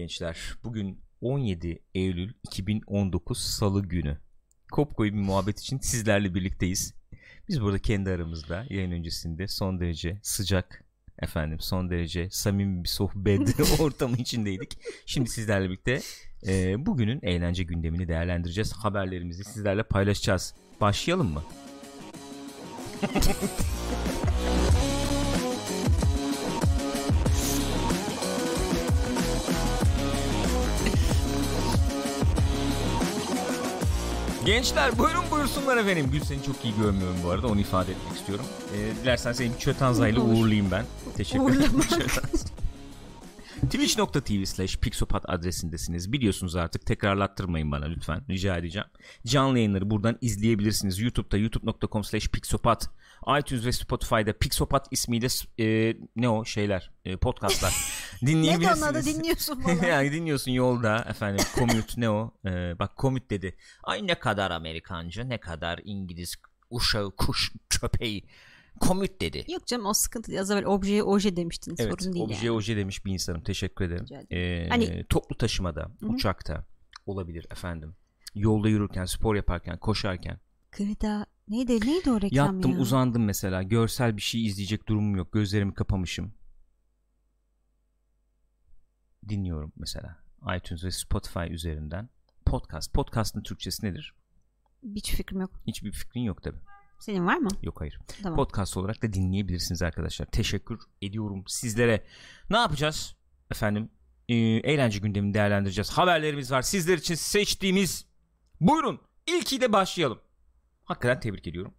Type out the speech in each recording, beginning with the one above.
gençler. Bugün 17 Eylül 2019 Salı günü. Kopko'yu bir muhabbet için sizlerle birlikteyiz. Biz burada kendi aramızda yayın öncesinde son derece sıcak efendim son derece samimi bir sohbet ortamı içindeydik. Şimdi sizlerle birlikte e, bugünün eğlence gündemini değerlendireceğiz. Haberlerimizi sizlerle paylaşacağız. Başlayalım mı? Gençler buyurun buyursunlar efendim. Gül seni çok iyi görmüyorum bu arada onu ifade etmek istiyorum. Ee, dilersen seni bir çötanza ile Olur. uğurlayayım ben. Teşekkür ederim. Twitch.tv slash pixopat adresindesiniz. Biliyorsunuz artık tekrarlattırmayın bana lütfen. Rica edeceğim. Canlı yayınları buradan izleyebilirsiniz. YouTube'da youtube.com slash pixopat. iTunes ve Spotify'da Pixopat ismiyle e, ne o şeyler e, podcastlar Ne dinleyebilirsiniz. onları dinliyorsun falan. yani dinliyorsun yolda efendim commute ne o Ee, bak commute dedi ay ne kadar Amerikancı ne kadar İngiliz uşağı kuş köpeği commute dedi Yok canım o sıkıntı değil. Az evvel objeye oje demiştin. evet Sorun değil obje yani. oje demiş bir insanım teşekkür ederim Rica Ee, Hani- toplu taşımada Hı. uçakta olabilir efendim yolda yürürken spor yaparken koşarken Gıda neydi neydi o reklam yattım ya? uzandım mesela görsel bir şey izleyecek durumum yok gözlerimi kapamışım dinliyorum mesela iTunes ve Spotify üzerinden podcast podcast'ın Türkçesi nedir? Hiç fikrim yok. Hiçbir fikrin yok tabi. Senin var mı? Yok hayır. Tamam. Podcast olarak da dinleyebilirsiniz arkadaşlar. Teşekkür ediyorum sizlere. Ne yapacağız? Efendim e, eğlence gündemini değerlendireceğiz. Haberlerimiz var. Sizler için seçtiğimiz buyurun ilkiyle başlayalım. Hakikaten tebrik ediyorum.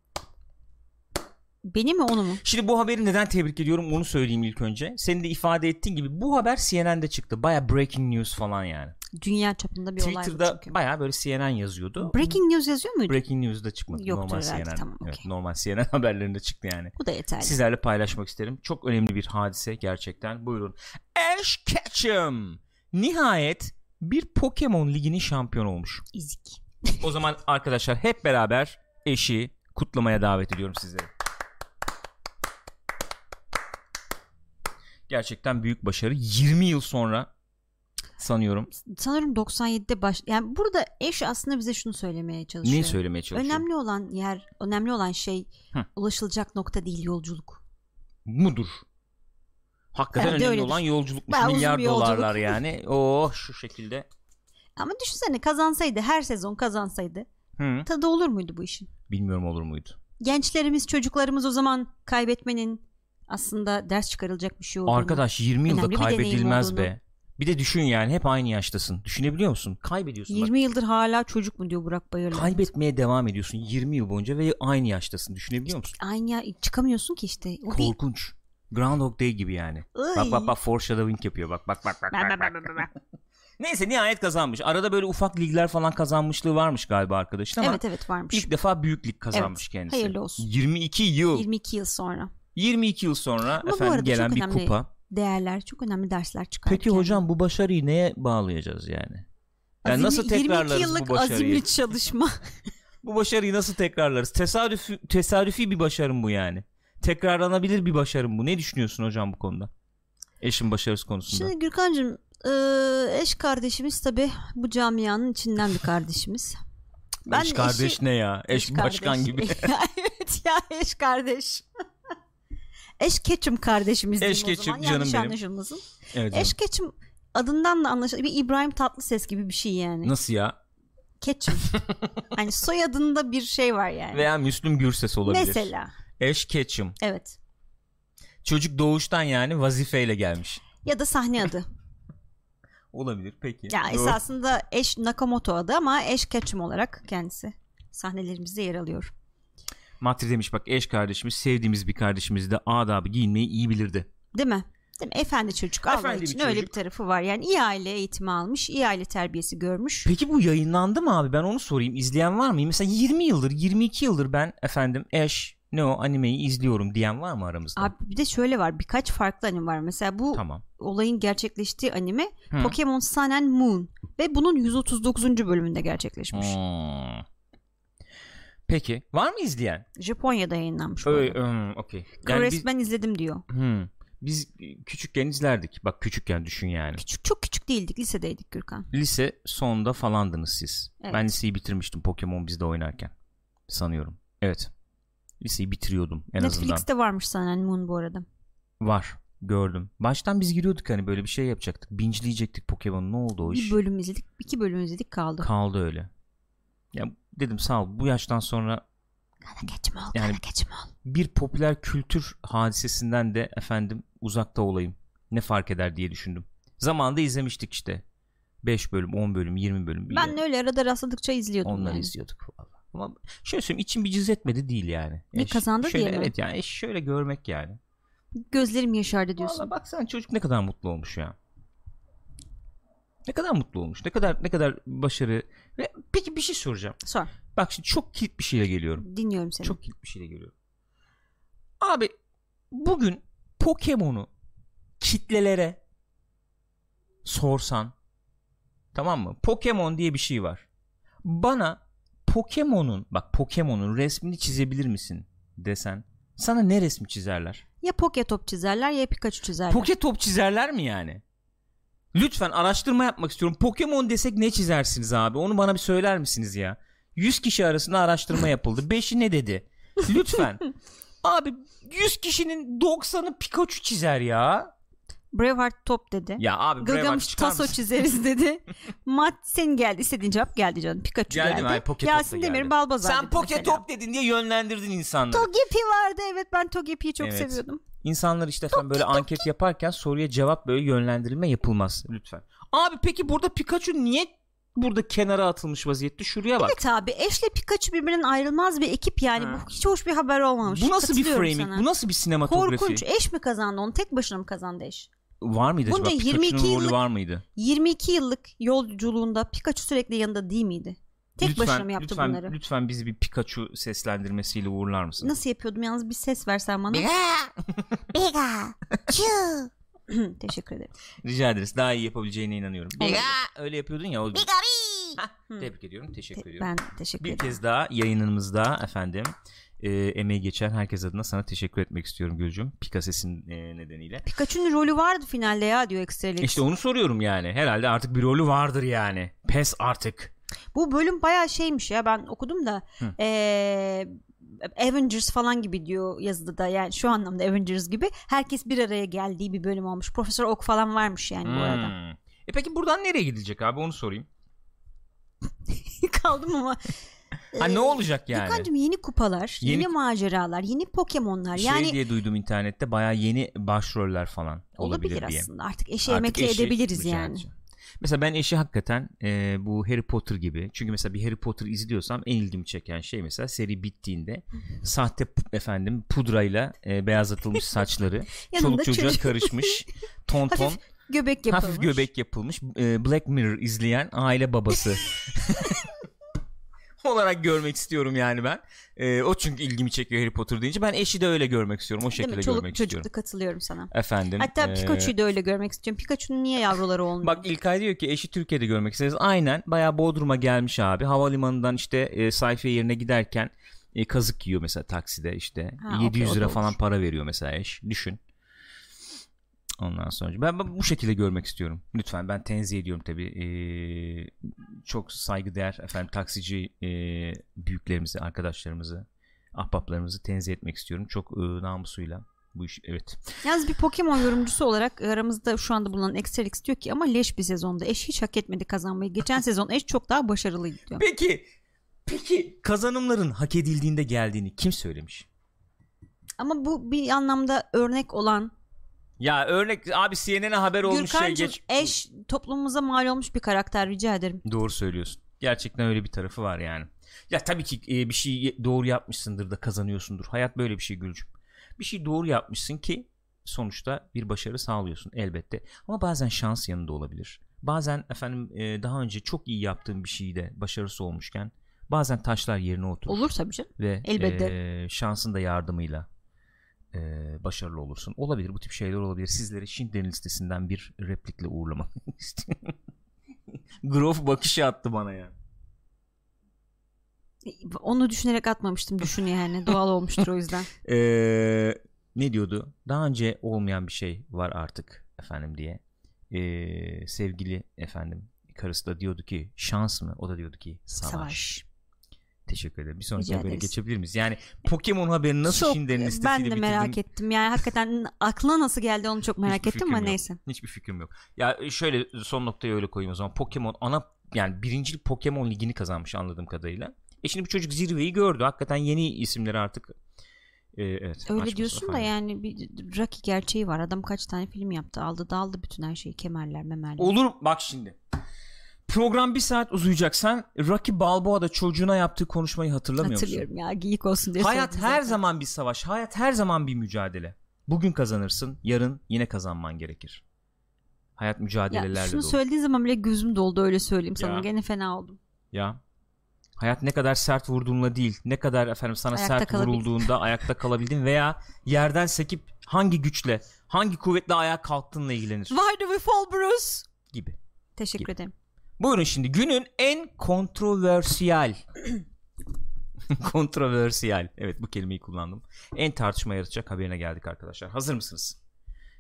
Beni mi onu mu? Şimdi bu haberi neden tebrik ediyorum onu söyleyeyim ilk önce. Senin de ifade ettiğin gibi bu haber CNN'de çıktı. Baya breaking news falan yani. Dünya çapında bir olay bu Twitter'da baya böyle CNN yazıyordu. Breaking news yazıyor muydu? Breaking News'da çıkmadı. Yoktur normal herhalde, CNN. tamam, evet, okey. normal CNN haberlerinde çıktı yani. Bu da yeterli. Sizlerle paylaşmak isterim. Çok önemli bir hadise gerçekten. Buyurun. Ash Ketchum nihayet bir Pokemon liginin şampiyonu olmuş. İzik. O zaman arkadaşlar hep beraber eşi kutlamaya davet ediyorum sizleri. Gerçekten büyük başarı. 20 yıl sonra sanıyorum. Sanırım 97'de baş... Yani burada eş aslında bize şunu söylemeye çalışıyor. Neyi söylemeye çalışıyor? Önemli olan yer, önemli olan şey Hı. ulaşılacak nokta değil yolculuk. Mudur. Hakikaten Bence önemli öyledir. olan yolculukmuş. Bayağı Milyar yolculuk. dolarlar yani. Oh şu şekilde. Ama düşünsene kazansaydı, her sezon kazansaydı Hı. tadı olur muydu bu işin? Bilmiyorum olur muydu? Gençlerimiz, çocuklarımız o zaman kaybetmenin aslında ders çıkarılacak bir şey olduğunu. Arkadaş 20 yılda bir kaybedilmez olduğunu. be. Bir de düşün yani hep aynı yaştasın. Düşünebiliyor musun? Kaybediyorsun. 20 bak. yıldır hala çocuk mu diyor Burak Bayırlı. Kaybetmeye devam ediyorsun 20 yıl boyunca ve aynı yaştasın. Düşünebiliyor musun? Aynı ya çıkamıyorsun ki işte. O bir... Korkunç. Groundhog Day gibi yani. Bak Iy. bak bak foreshadowing yapıyor. Bak bak bak bak. Bak, bak, bak, bak. Neyse nihayet kazanmış. Arada böyle ufak ligler falan kazanmışlığı varmış galiba arkadaşın ama Evet evet varmış. ilk defa büyük lig kazanmış Evet, kendisi. hayırlı olsun. 22 yıl. 22 yıl sonra. 22 yıl sonra Ama efendim gelen bir kupa. Değerler, çok önemli dersler çıkardı. Peki hocam bu başarıyı neye bağlayacağız yani? Yani nasıl tekrarlarız 22 yıllık bu başarıyı? azimli çalışma. Bu başarıyı nasıl tekrarlarız? Tesadüfi, tesadüfi bir başarım bu yani. Tekrarlanabilir bir başarım bu. Ne düşünüyorsun hocam bu konuda? Eşin başarısı konusunda. Şimdi Gürkan'cığım eee, eş kardeşimiz tabi bu camianın içinden bir kardeşimiz. Ben eş kardeş eşi- ne ya? Eş, Eş başkan kardeş. gibi. evet ya eş kardeş. eş keçim kardeşimiz Eş diyeyim o zaman. keçim canım Yanlış benim. anlaşılmasın. evet. Eş keçim adından da anlaşılır. Bir İbrahim Tatlıses gibi bir şey yani. Nasıl ya? Keçim. hani soyadında bir şey var yani. Veya Müslüm Gürses olabilir. Mesela. Eş Ketchum. Evet. Çocuk doğuştan yani vazifeyle gelmiş. Ya da sahne adı. Olabilir peki. Ya Doğru. esasında eş Nakamoto adı ama eş Ketchum olarak kendisi sahnelerimizde yer alıyor. Matri demiş bak eş kardeşimiz sevdiğimiz bir kardeşimiz de adabı giyinmeyi iyi bilirdi. Değil mi? Değil mi? Efendi çocuk Allah Efendi bir için öyle çocuk. bir tarafı var. Yani iyi aile eğitimi almış, iyi aile terbiyesi görmüş. Peki bu yayınlandı mı abi? Ben onu sorayım. İzleyen var mı? Mesela 20 yıldır, 22 yıldır ben efendim Ash ne o animeyi izliyorum diyen var mı aramızda? Abi bir de şöyle var birkaç farklı anime var. Mesela bu Tamam. olayın gerçekleştiği anime Hı. Pokemon Sun and Moon ve bunun 139. bölümünde gerçekleşmiş. Hmm. Peki var mı izleyen? Japonya'da yayınlanmış Öyle, hmm, okey. Yani biz- ben izledim diyor. Hmm. biz küçükken izlerdik. Bak küçükken düşün yani. Küçük çok küçük değildik. Lisedeydik Gürkan. Lise sonunda falandınız siz. Evet. Ben liseyi bitirmiştim Pokemon bizde oynarken. Sanıyorum. Evet. Liseyi bitiriyordum en azından. Netflix'te varmış Sun Moon bu arada. Var. Gördüm. Baştan biz giriyorduk hani böyle bir şey yapacaktık. Bingeleyecektik Pokemon'u. Ne oldu o iş? Bir bölüm izledik. iki bölüm izledik kaldı. Kaldı öyle. Ya dedim sağ ol. Bu yaştan sonra Kana geçme ol. Yani- geçme ol. bir popüler kültür hadisesinden de efendim uzakta olayım. Ne fark eder diye düşündüm. Zamanında izlemiştik işte. 5 bölüm, 10 bölüm, 20 bölüm. Ben öyle arada rastladıkça izliyordum Onları yani. izliyorduk valla. Ama şöyle söyleyeyim içim bir cız etmedi değil yani. Ne, kazandı şöyle, diye mi? Evet yani şöyle görmek yani. Gözlerim yaşardı diyorsun. Valla baksana çocuk ne kadar mutlu olmuş ya. Ne kadar mutlu olmuş. Ne kadar ne kadar başarı. Peki bir şey soracağım. Sor. Bak şimdi çok kilit bir şeyle geliyorum. Dinliyorum seni. Çok kilit bir şeyle geliyorum. Abi bugün Pokemon'u kitlelere sorsan tamam mı? Pokemon diye bir şey var. Bana Pokemon'un bak Pokemon'un resmini çizebilir misin desen sana ne resmi çizerler? Ya Poketop çizerler ya Pikachu çizerler. Poketop çizerler mi yani? Lütfen araştırma yapmak istiyorum. Pokemon desek ne çizersiniz abi? Onu bana bir söyler misiniz ya? 100 kişi arasında araştırma yapıldı. 5'i ne dedi? Lütfen. abi 100 kişinin 90'ı Pikachu çizer ya. Braveheart top dedi. Ya abi Braveheart Gılgamış taso mısın? çizeriz dedi. Mat senin geldi. istediğin cevap geldi canım. Pikachu Geldi geldi. da Yasin Demir geldi. Balbazar Sen dedi mesela. Poketop dedin diye yönlendirdin insanları. Togepi vardı evet ben Togepi'yi çok Evet. seviyordum. İnsanlar işte efendim böyle anket yaparken soruya cevap böyle yönlendirilme yapılmaz lütfen. Abi peki burada Pikachu niye burada kenara atılmış vaziyette? Şuraya bak. Evet abi Ash'le Pikachu birbirinden ayrılmaz bir ekip yani. Ha. Bu hiç hoş bir haber olmamış. Bu nasıl bir framing? sana. Bu nasıl bir sinematografi? Korkunç. Ash mi kazandı onu? Tek başına mı kazandı Ash? Var mıydı Bunca acaba? 22 Pikachu'nun rolü yıllık- var mıydı? 22 yıllık yolculuğunda Pikachu sürekli yanında değil miydi? Tek lütfen, başına mı yaptı lütfen, bunları? Lütfen bizi bir Pikachu seslendirmesiyle uğurlar mısın? Nasıl yapıyordum yalnız bir ses versen bana. Teşekkür ederim. Rica ederiz. Daha iyi yapabileceğine inanıyorum. Olabilir. Öyle yapıyordun ya. O... Hah, Tebrik ediyorum. Teşekkür ediyorum. Ben teşekkür Bir ederim. kez daha yayınımızda efendim e, emeği geçen herkes adına sana teşekkür etmek istiyorum Gülcüm. Pika sesin e, nedeniyle. Pikachu'nun rolü vardı finalde ya diyor Extra Lex. İşte onu soruyorum yani. Herhalde artık bir rolü vardır yani. Pes artık. Bu bölüm bayağı şeymiş ya ben okudum da eee, Avengers falan gibi diyor yazıda da yani şu anlamda Avengers gibi herkes bir araya geldiği bir bölüm olmuş. Profesör Oak falan varmış yani bu arada. Hmm. E peki buradan nereye gidilecek abi onu sorayım. Kaldım ama. Ha Ee, ne olacak yani? Gökhan'cığım yeni kupalar, Yeni- yeni, maceralar, yeni Pokemon'lar Şey yani diye duydum internette baya yeni başroller falan olabilir, olabilir diye. aslında artık eşi Artık emekli eşi edebiliriz yani. Mesela ben eşi hakikaten e, bu Harry Potter gibi. Çünkü mesela bir Harry Potter izliyorsam en ilgimi çeken şey mesela seri bittiğinde sahte efendim pudrayla e, beyazlatılmış saçları, çoluk çocuğa çocuk. karışmış, ton ton Hafif göbek yapılmış. hafif göbek yapılmış e, Black Mirror izleyen aile babası olarak görmek istiyorum yani ben. E, o çünkü ilgimi çekiyor Harry Potter deyince. Ben eşi de öyle görmek istiyorum. O şekilde? Çoluk görmek çocuklu istiyorum. katılıyorum sana. Efendim. Hatta e, Pikachu'yu da öyle görmek istiyorum. Pikachu'nun niye yavruları olmuyor? Bak İlkay diyor ki eşi Türkiye'de görmek isteriz. Aynen bayağı Bodrum'a gelmiş abi. Havalimanından işte e, sayfiye yerine giderken e, kazık yiyor mesela takside işte. Ha, 700 okey, o lira falan para veriyor mesela eş. Düşün. Ondan sonra ben, ben bu şekilde görmek istiyorum. Lütfen ben tenzih ediyorum tabii. Ee, çok saygıdeğer efendim taksici e, büyüklerimizi, arkadaşlarımızı, ahbaplarımızı tenzih etmek istiyorum. Çok e, namusuyla bu iş evet. Yalnız bir Pokemon yorumcusu olarak aramızda şu anda bulunan Extralix diyor ki ama leş bir sezonda eş hiç hak etmedi kazanmayı. Geçen sezon eş çok daha başarılıydı diyor. Peki peki kazanımların hak edildiğinde geldiğini kim söylemiş? Ama bu bir anlamda örnek olan Ya örnek abi CNN'e haber olmuş şey Gürkan'cığım geç. eş toplumumuza mal olmuş bir karakter rica ederim. Doğru söylüyorsun. Gerçekten öyle bir tarafı var yani. Ya tabii ki e, bir şey doğru yapmışsındır da kazanıyorsundur. Hayat böyle bir şey Gülcüm. Bir şey doğru yapmışsın ki sonuçta bir başarı sağlıyorsun elbette. Ama bazen şans yanında olabilir. Bazen efendim e, daha önce çok iyi yaptığın bir şeyde başarısı olmuşken bazen taşlar yerine oturur. Olur tabii canım. ve Elbette. e, şansın da yardımıyla e, başarılı olursun. Olabilir bu tip şeyler olabilir. Sizleri Schindler'in listesinden bir replikle uğurlamak istiyorum. Grof bakışı attı bana ya. Onu düşünerek atmamıştım düşün yani doğal olmuştur o yüzden. Ee, ne diyordu? Daha önce olmayan bir şey var artık efendim diye. Ee, sevgili efendim karısı da diyordu ki şans mı? O da diyordu ki savaş. Savaş. Teşekkür ederim. Bir sonraki Rica habere ederiz. geçebilir miyiz? Yani Pokemon haberi nasıl Çok, Şinder'in ben listesiyle de merak bitirdim? ettim. Yani hakikaten aklına nasıl geldi onu çok merak Hiçbir ettim fikrim ama yok. neyse. Hiçbir fikrim yok. Ya şöyle son noktayı öyle koyayım o zaman. Pokemon ana yani birincilik Pokemon ligini kazanmış anladığım kadarıyla. E şimdi bu çocuk zirveyi gördü. Hakikaten yeni isimleri artık e, evet. Öyle açması diyorsun da falan. yani bir Rocky gerçeği var. Adam kaç tane film yaptı. Aldı daldı bütün her şeyi. Kemerler memerler. Olur bak şimdi. Program bir saat uzayacak. Sen Rocky Balboa'da çocuğuna yaptığı konuşmayı hatırlamıyor musun? Hatırlıyorum ya geyik olsun diye Hayat her zaten. zaman bir savaş. Hayat her zaman bir mücadele. Bugün kazanırsın, yarın yine kazanman gerekir. Hayat ya, mücadelelerle şunu dolu. söylediğin zaman bile gözüm doldu öyle söyleyeyim sana. Ya. Gene fena oldum. Ya. Hayat ne kadar sert vurduğunla değil, ne kadar efendim sana Ayakta sert vurulduğunda ayakta kalabildin veya yerden sekip hangi güçle, hangi kuvvetle ayağa kalktığınla ilgilenir Why do we fall Bruce? gibi. Teşekkür Gibi. ederim. Buyurun şimdi günün en kontroversiyel kontroversiyel evet bu kelimeyi kullandım. En tartışma yaratacak haberine geldik arkadaşlar. Hazır mısınız?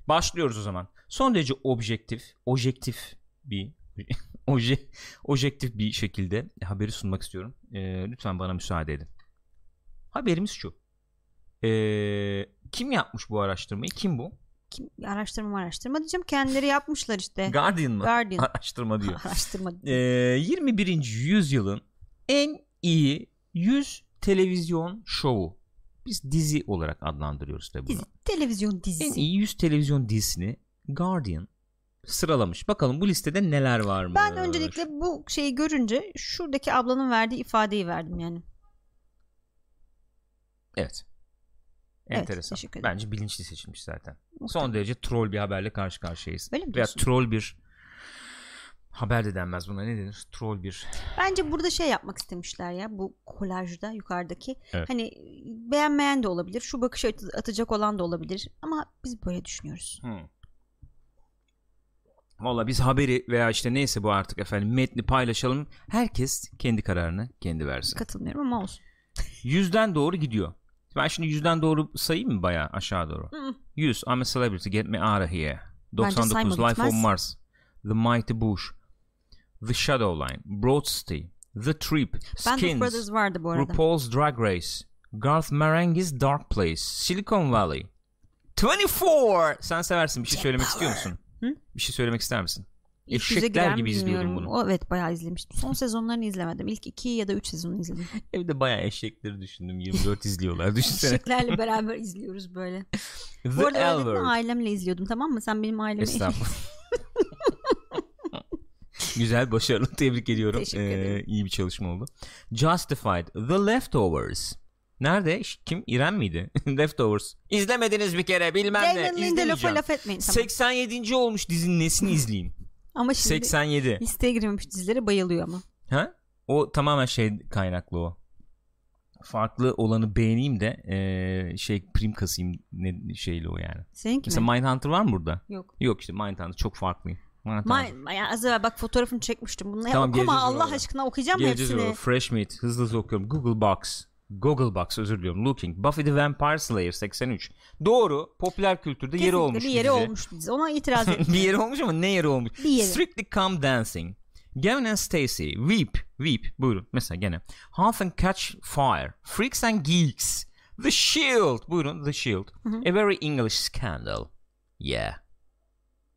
Başlıyoruz o zaman. Son derece objektif, objektif bir oje, objektif bir şekilde haberi sunmak istiyorum. Ee, lütfen bana müsaade edin. Haberimiz şu. Ee, kim yapmış bu araştırmayı? Kim bu? Kim, araştırma araştırma diyeceğim. Kendileri yapmışlar işte. Guardian mı? Guardian. Araştırma diyor. araştırma. Ee, 21. yüzyılın en iyi 100 televizyon şovu. Biz dizi olarak adlandırıyoruz tabii bunu. Dizi, televizyon En dizisi. iyi 100 televizyon dizisini Guardian sıralamış. Bakalım bu listede neler var mı? Ben öncelikle bu şeyi görünce şuradaki ablanın verdiği ifadeyi verdim yani. Evet. Evet, Enteresan. teşekkür ederim. Bence bilinçli seçilmiş zaten. Son Muhtemelen. derece troll bir haberle karşı karşıyayız. Öyle mi Veya troll bir haber de denmez buna ne denir? Troll bir Bence burada şey yapmak istemişler ya bu kolajda yukarıdaki. Evet. Hani beğenmeyen de olabilir. Şu bakışı at- atacak olan da olabilir. Ama biz böyle düşünüyoruz. Hmm. Valla biz haberi veya işte neyse bu artık efendim metni paylaşalım. Herkes kendi kararını kendi versin. Katılmıyorum ama olsun. Yüzden doğru gidiyor. Ben şimdi yüzden doğru sayayım mı bayağı aşağı doğru? Hı. 100 I'm a celebrity get me out of here. Bence 99 sayma Life bitmez. on Mars. The Mighty Bush. The Shadow Line. Broad City. The Trip. Band of Skins. Brothers vardı bu arada. RuPaul's Drag Race. Garth Marenghi's Dark Place. Silicon Valley. 24. Sen seversin. Bir şey söylemek istiyor musun? Hı? Bir şey söylemek ister misin? Eşekler gibi izliyordum bunu. O, evet bayağı izlemiştim. Son sezonlarını izlemedim. İlk iki ya da üç sezonu izledim. Evde bayağı eşekleri düşündüm. 24 izliyorlar. Düşünsene. Eşeklerle beraber izliyoruz böyle. The Bu arada Elver. ailemle izliyordum tamam mı? Sen benim ailemi Estağfurullah. Güzel, başarılı. Tebrik ediyorum. Teşekkür ederim. iyi bir çalışma oldu. Justified. The Leftovers. Nerede? Kim? İrem miydi? Leftovers. İzlemediniz bir kere bilmem ne. Damon Lindelof'a İzlemeyeceğim. laf etmeyin. Tamam. 87. olmuş dizinin nesini izleyeyim? Ama şimdi 87. listeye girmemiş dizilere bayılıyor ama. Ha? O tamamen şey kaynaklı o. Farklı olanı beğeneyim de eee, şey prim kasayım ne şeyle o yani. Seninki Mesela mi? Mindhunter var mı burada? Yok. Yok işte Mindhunter çok farklıyım. Ma ya az evvel bak fotoğrafını çekmiştim. Bunu Tamam, okuma Allah oraya. aşkına okuyacağım Geleceğiz hepsini? o. Fresh Meat hızlı hızlı okuyorum. Google Box. Google Box özür diliyorum. Looking. Buffy the Vampire Slayer 83. Doğru. Popüler kültürde yeri Kesinlikle olmuş bir yeri dizi. olmuş dizi. Ona itiraz ettim. bir yeri olmuş ama ne yeri olmuş? Bir yeri. Strictly Come Dancing. Gavin and Stacey. Weep. Weep. Buyurun. Mesela gene. Half and Catch Fire. Freaks and Geeks. The Shield. Buyurun. The Shield. A Very English Scandal. Yeah.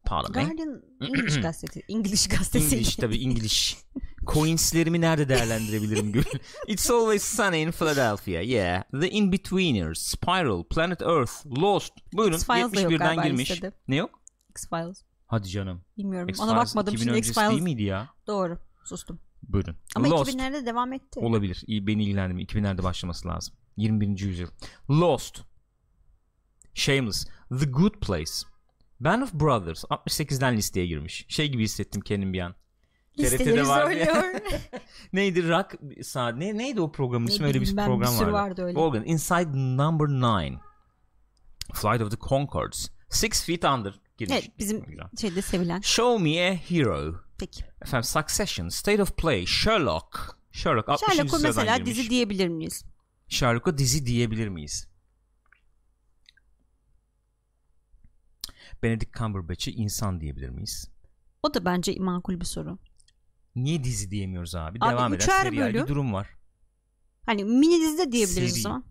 Pardon me. Guardian İngiliz gazetesi. İngiliz gazetesi. English tabii English. Coinslerimi nerede değerlendirebilirim Gül? It's Always Sunny in Philadelphia. Yeah. The In-Betweeners. Spiral. Planet Earth. Lost. Buyurun. X-Files da yok 71'den galiba girmiş. listede. Ne yok? X-Files. Hadi canım. Bilmiyorum. X-Files Ona bakmadım 2000 şimdi öncesi değil X-Files. miydi ya? Doğru. Sustum. Buyurun. Ama Lost. 2000'lerde devam etti. Olabilir. İyi, beni ilgilendirmiyor. 2000'lerde başlaması lazım. 21. yüzyıl. Lost. Shameless. The Good Place. Band of Brothers. 68'den listeye girmiş. Şey gibi hissettim kendim bir an. TRT'de vardı ya. Neydi rock saat ne neydi o programın ismi öyle bir ben, program bir vardı. vardı öyle. Organ Inside Number 9 Flight of the Concords Six Feet Under girmiş. evet bizim Güzel. şeyde sevilen. Show Me a Hero Peki. Efendim Succession State of Play Sherlock Sherlock 60. Sherlock'u mesela girmiş. dizi diyebilir miyiz? Sherlock'a dizi diyebilir miyiz? Benedict Cumberbatch'e insan diyebilir miyiz? O da bence makul bir soru. Niye dizi diyemiyoruz abi? Abi Devam Seriyal bölüm. bir durum var. Hani mini dizi de diyebiliriz Seri. o zaman.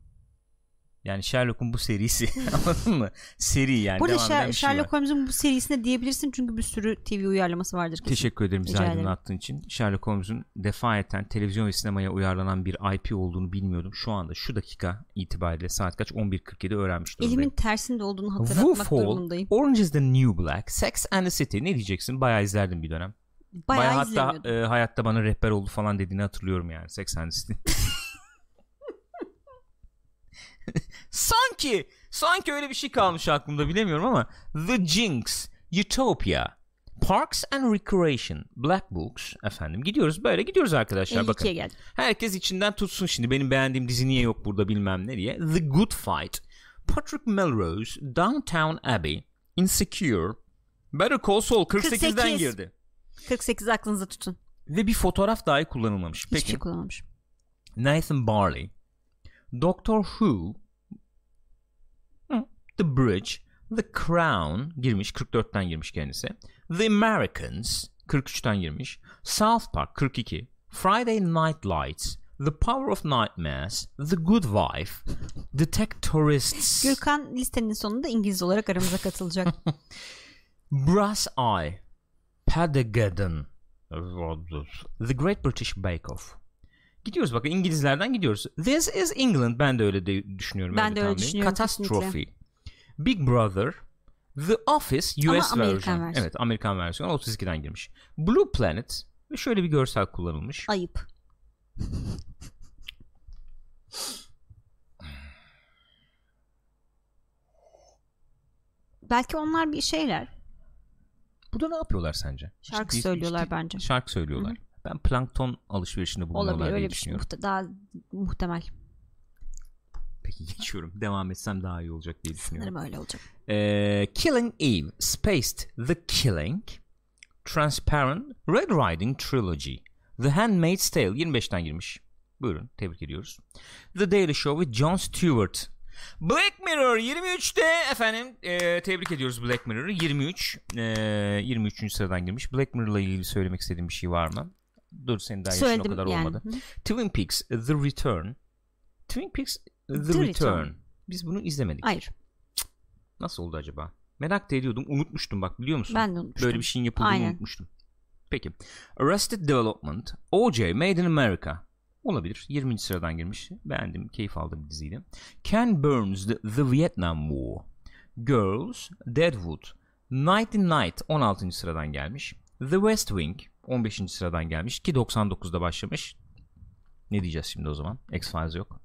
Yani Sherlock'un bu serisi anladın mı? Seri yani Burada Sher- şey. Sherlock Holmes'un bu serisine diyebilirsin çünkü bir sürü TV uyarlaması vardır kesin. Teşekkür ederim bizi aydınlattığın için. Sherlock Holmes'un defayeten televizyon ve sinemaya uyarlanan bir IP olduğunu bilmiyordum. Şu anda şu dakika itibariyle saat kaç 11.47 öğrenmiş durumdayım. Elimin tersinde olduğunu hatırlatmak Wolf Hall, durumundayım. Orange is the New Black, Sex and the City ne diyeceksin? Bayağı izlerdim bir dönem. Bayağı, Bayağı hatta e, hayatta bana rehber oldu falan dediğini hatırlıyorum yani Sex and the City. sanki sanki öyle bir şey kalmış aklımda bilemiyorum ama The Jinx, Utopia, Parks and Recreation, Black Books efendim gidiyoruz böyle gidiyoruz arkadaşlar bakın. 52'ye geldim. Herkes içinden tutsun şimdi benim beğendiğim dizi niye yok burada bilmem ne diye. The Good Fight, Patrick Melrose, Downtown Abbey, Insecure, Better Call Saul 48'den 48. girdi. 48 aklınızda tutun. Ve bir fotoğraf dahi kullanılmamış. Hiçbir Peki şey kullanmamış. Nathan Barley, Doctor Who, The Bridge, The Crown girmiş 44'ten girmiş kendisi. The Americans 43'ten girmiş. South Park 42. Friday Night Lights, The Power of Nightmares, The Good Wife, Detectorists, Gürkan listenin sonunda İngiliz olarak aramıza katılacak. Brass Eye, Padageddon, The Great British Bake Off. Gidiyoruz bakın İngilizlerden gidiyoruz. This is England ben de öyle de düşünüyorum. Ben de öyle tahmin. düşünüyorum, Catastrophe. Big Brother, The Office Ama US Amerikan version. versiyonu. Evet Amerikan versiyonu 32'den girmiş. Blue Planet ve şöyle bir görsel kullanılmış. Ayıp. Belki onlar bir şeyler. Burada ne yapıyorlar sence? Şarkı Ciddi- söylüyorlar ciddi- bence. Şarkı söylüyorlar. Ben plankton alışverişinde bulunuyorlar Olabilir diye öyle bir şey. düşünüyorum. Daha muhtemel. Peki geçiyorum. Devam etsem daha iyi olacak diye düşünüyorum. Sanırım öyle olacak. Ee, Killing Eve, Spaced, The Killing, Transparent, Red Riding Trilogy, The Handmaid's Tale 25'ten girmiş. Buyurun tebrik ediyoruz. The Daily Show with Jon Stewart. Black Mirror 23'te efendim ee, tebrik ediyoruz Black Mirror'ı 23 ee, 23. sıradan girmiş. Black Mirror'la ilgili söylemek istediğim bir şey var mı? Dur senin daha yaşın o kadar yani. olmadı. Hı. Twin Peaks The Return. Twin Peaks The, The Return. Return. Biz bunu izlemedik. Hayır. Nasıl oldu acaba? Merak da ediyordum. Unutmuştum bak biliyor musun? Ben de unutmuştum. Böyle bir şeyin yapıldığını Aynen. unutmuştum. Peki. Arrested Development. O.J. Made in America. Olabilir. 20. sıradan girmiş. Beğendim. Keyif aldım diziydi. Ken Burns The, The Vietnam War. Girls. Deadwood. Night in Night 16. sıradan gelmiş. The West Wing 15. sıradan gelmiş ki 99'da başlamış. Ne diyeceğiz şimdi o zaman? X-Files yok.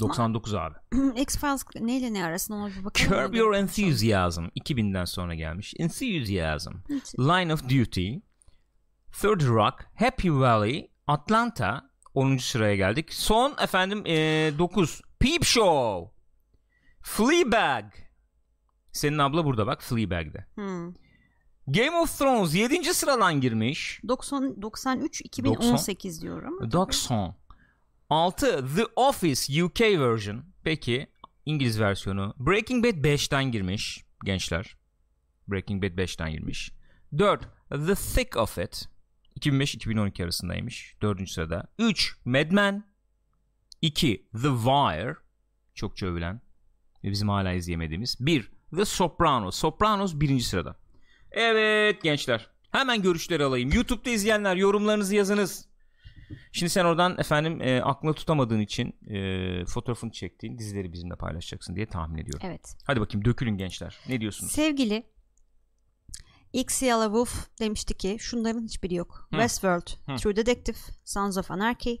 99 abi. X-Files neyle ne arasında ona bir bakalım. Curb Your Enthusiasm 2000'den sonra gelmiş. Enthusiasm. Line of Duty, Third Rock, Happy Valley, Atlanta 10. sıraya geldik. Son efendim 9 Peep Show, Fleabag. Senin abla burada bak Fleabag'de. Hmm. Game of Thrones 7. sıradan girmiş. 90, 93 2018 diyorum. ama tabii. 90. 6 The Office UK version. Peki İngiliz versiyonu. Breaking Bad 5'ten girmiş gençler. Breaking Bad 5'ten girmiş. 4 The Thick of It. 2005-2012 arasındaymış. 4. sırada. 3 Mad Men. 2 The Wire. Çokça övülen ve bizim hala izleyemediğimiz. 1 The Sopranos. Sopranos 1. sırada. Evet gençler. Hemen görüşleri alayım. YouTube'da izleyenler yorumlarınızı yazınız. Şimdi sen oradan efendim e, aklına tutamadığın için e, fotoğrafını çektiğin dizileri bizimle paylaşacaksın diye tahmin ediyorum. Evet. Hadi bakayım dökülün gençler. Ne diyorsunuz? Sevgili X Yellow Wolf demişti ki şunların hiçbiri yok. Hı. Westworld, Hı. True Detective, Sons of Anarchy,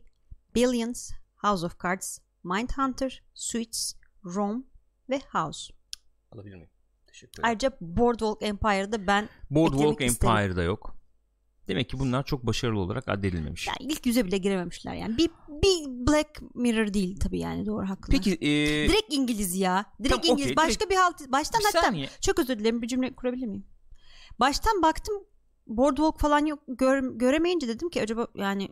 Billions, House of Cards, Mindhunter, Suits, Rome ve House. Alabilir miyim? Teşekkür ederim. Ayrıca Boardwalk Empire'da ben Boardwalk. Empire'da yok. Demek ki bunlar çok başarılı olarak addedilmemiş. yani ilk yüze bile girememişler yani. Bir, bir Black Mirror değil tabii yani doğru haklı. Peki e, Direkt İngiliz ya. Direkt Tamam, İngiliz. okey, Başka bir halt. Baştan bir hatta saniye. çok özür dilerim bir cümle kurabilir miyim? Baştan baktım Boardwalk falan yok gör, göremeyince dedim ki acaba yani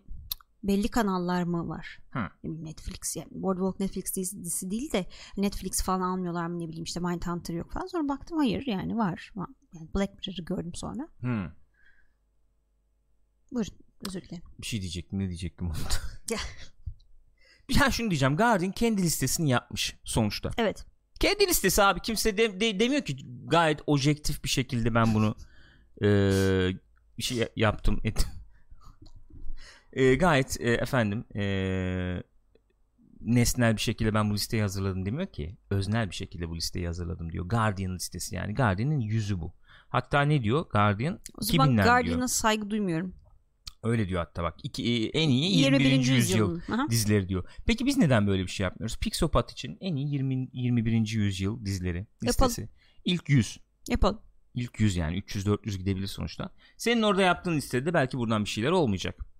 belli kanallar mı var? Hı. Netflix yani Boardwalk Netflix dizisi değil de Netflix falan almıyorlar mı ne bileyim işte Mindhunter yok falan. Sonra baktım hayır yani var. Yani Black Mirror'ı gördüm sonra. Hmm. Buyurun özür dilerim. Bir şey diyecektim ne diyecektim onu Ya. Ben şunu diyeceğim Guardian kendi listesini yapmış sonuçta. Evet. Kendi listesi abi kimse de, de- demiyor ki gayet objektif bir şekilde ben bunu eee, bir şey yaptım ettim. Eee, gayet eee, efendim eee, nesnel bir şekilde ben bu listeyi hazırladım demiyor ki öznel bir şekilde bu listeyi hazırladım diyor Guardian listesi yani Guardian'ın yüzü bu hatta ne diyor Guardian O zaman 2000'ler Guardian'a diyor saygı duymuyorum. öyle diyor hatta bak iki, e, en iyi 21. yüzyıl yüzyılın. Aha. dizileri diyor. Peki biz neden böyle bir şey yapmıyoruz? Pixopat için en iyi 20 21. yüzyıl dizileri listesi. İlk 100. Yapalım. İlk 100 yani 300 400 gidebilir sonuçta. Senin orada yaptığın listede belki buradan bir şeyler olmayacak.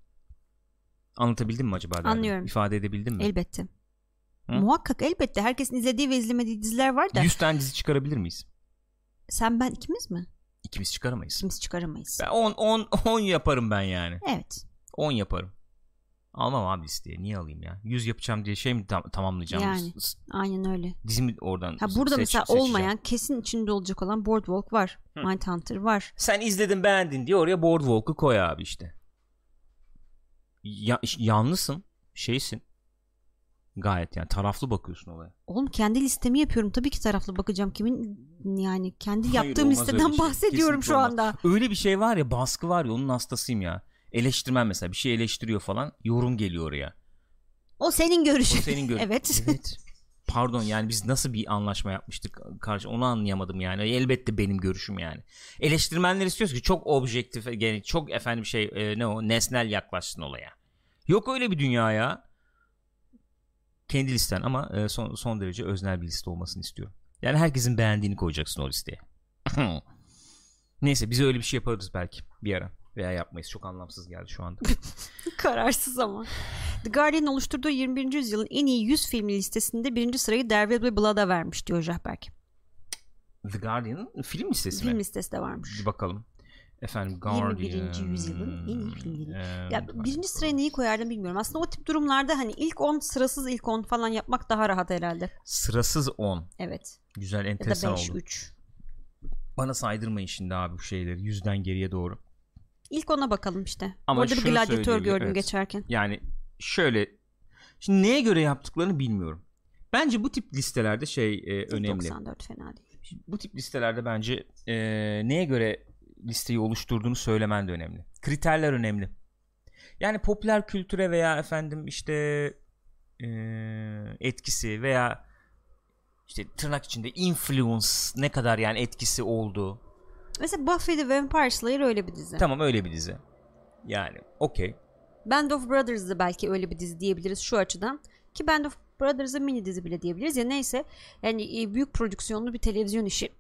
Anlatabildim mi acaba? derdim? Anlıyorum. İfade edebildim mi? Elbette. Hı? Muhakkak elbette. Herkesin izlediği ve izlemediği diziler var da 100 tane dizi çıkarabilir miyiz? sen ben ikimiz mi? İkimiz çıkaramayız. İkimiz çıkaramayız. Ben 10 10 10 yaparım ben yani. Evet. 10 yaparım. Almam abi listeye. Niye alayım ya? 100 yapacağım diye şey mi tam- tamamlayacağım? Yani. Aynen öyle. Dizimi oradan Ha burada seç- mesela seçeceğim. olmayan kesin içinde olacak olan Boardwalk var. Hı. Mindhunter var. Sen izledin beğendin diye oraya Boardwalk'u koy abi işte. Ya, yanlısın. Şeysin. Gayet yani taraflı bakıyorsun olaya. Oğlum kendi listemi yapıyorum. Tabii ki taraflı bakacağım. Kimin yani kendi Hayır, yaptığım listeden şey. bahsediyorum Kesinlikle şu olmaz. anda. Öyle bir şey var ya baskı var ya onun hastasıyım ya. Eleştirmen mesela bir şey eleştiriyor falan yorum geliyor oraya. O senin O görüşün. senin gör. Evet. evet. Pardon yani biz nasıl bir anlaşma yapmıştık karşı onu anlayamadım yani. Elbette benim görüşüm yani. Eleştirmenler istiyoruz ki çok objektif yani çok efendim şey e, ne o nesnel yaklaşsın olaya. Yok öyle bir dünya ya. Kendi listen ama e, son, son derece öznel bir liste olmasını istiyorum. Yani herkesin beğendiğini koyacaksın o listeye. Neyse bize öyle bir şey yaparız belki bir ara. Veya yapmayız. Çok anlamsız geldi şu anda. Kararsız ama. The Guardian oluşturduğu 21. yüzyılın en iyi 100 filmi listesinde birinci sırayı Will Be Blood'a vermiş diyor Jahberg. The Guardian'ın film listesi Film mi? listesi de varmış. Bir bakalım. Efendim Guardian. 21. yüzyılın en iyi filmleri. Eee, Ya birinci sıraya neyi koyardım bilmiyorum. Aslında o tip durumlarda hani ilk 10 sırasız ilk 10 falan yapmak daha rahat herhalde. Sırasız 10. Evet. Güzel Ya da enteresan 5 oldu. 3. Bana saydırmayın şimdi abi bu şeyleri. Yüzden geriye doğru. İlk ona bakalım işte. Ama Orada bir gladyatör gördüm evet. geçerken. Yani şöyle. Şimdi neye göre yaptıklarını bilmiyorum. Bence bu tip listelerde şey e, önemli. 94 fena değil. Bu tip listelerde bence e, neye göre listeyi oluşturduğunu söylemen de önemli. Kriterler önemli. Yani popüler kültüre veya efendim işte e, etkisi veya işte tırnak içinde influence ne kadar yani etkisi oldu. Mesela Buffy the Vampire Slayer öyle bir dizi. Tamam öyle bir dizi. Yani okey. Band of Brothers da belki öyle bir dizi diyebiliriz şu açıdan. Ki Band of Brothers'a mini dizi bile diyebiliriz. Ya neyse yani e, büyük prodüksiyonlu bir televizyon işi.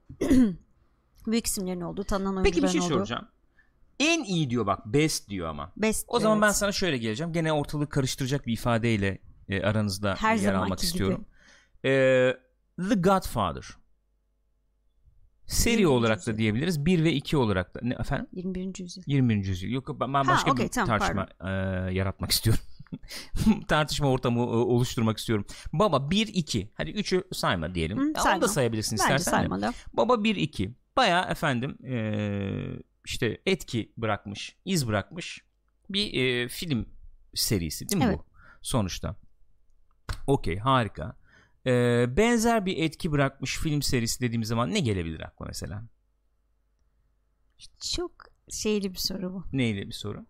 büyük isimlerin olduğu, tanınan Peki bir oyuncuların şey olduğu. soracağım. En iyi diyor bak best diyor ama. Best, O zaman evet. ben sana şöyle geleceğim. Gene ortalığı karıştıracak bir ifadeyle e, aranızda Her yer almak gibi. istiyorum. E, The Godfather. Seri 21. olarak da diyebiliriz. 1 ve 2 olarak da. Ne, efendim? 21. yüzyıl. 21. yüzyıl. Yok ben, Ha, başka okey, bir tamam, tartışma e, yaratmak istiyorum. Tartışma ortamı e, oluşturmak istiyorum. Baba 1 2. Hadi 3'ü sayma diyelim. Hı, Ya Onu sayma. da sayabilirsin Bence istersen. de. saymalı. Baba 1 2. Baya efendim eee, işte etki bırakmış, iz bırakmış bir eee, film serisi değil mi Evet. bu? Sonuçta. Okey harika. Eee, benzer bir etki bırakmış film serisi dediğimiz zaman ne gelebilir akla mesela? Çok şeyli bir soru bu. Neydi bir soru?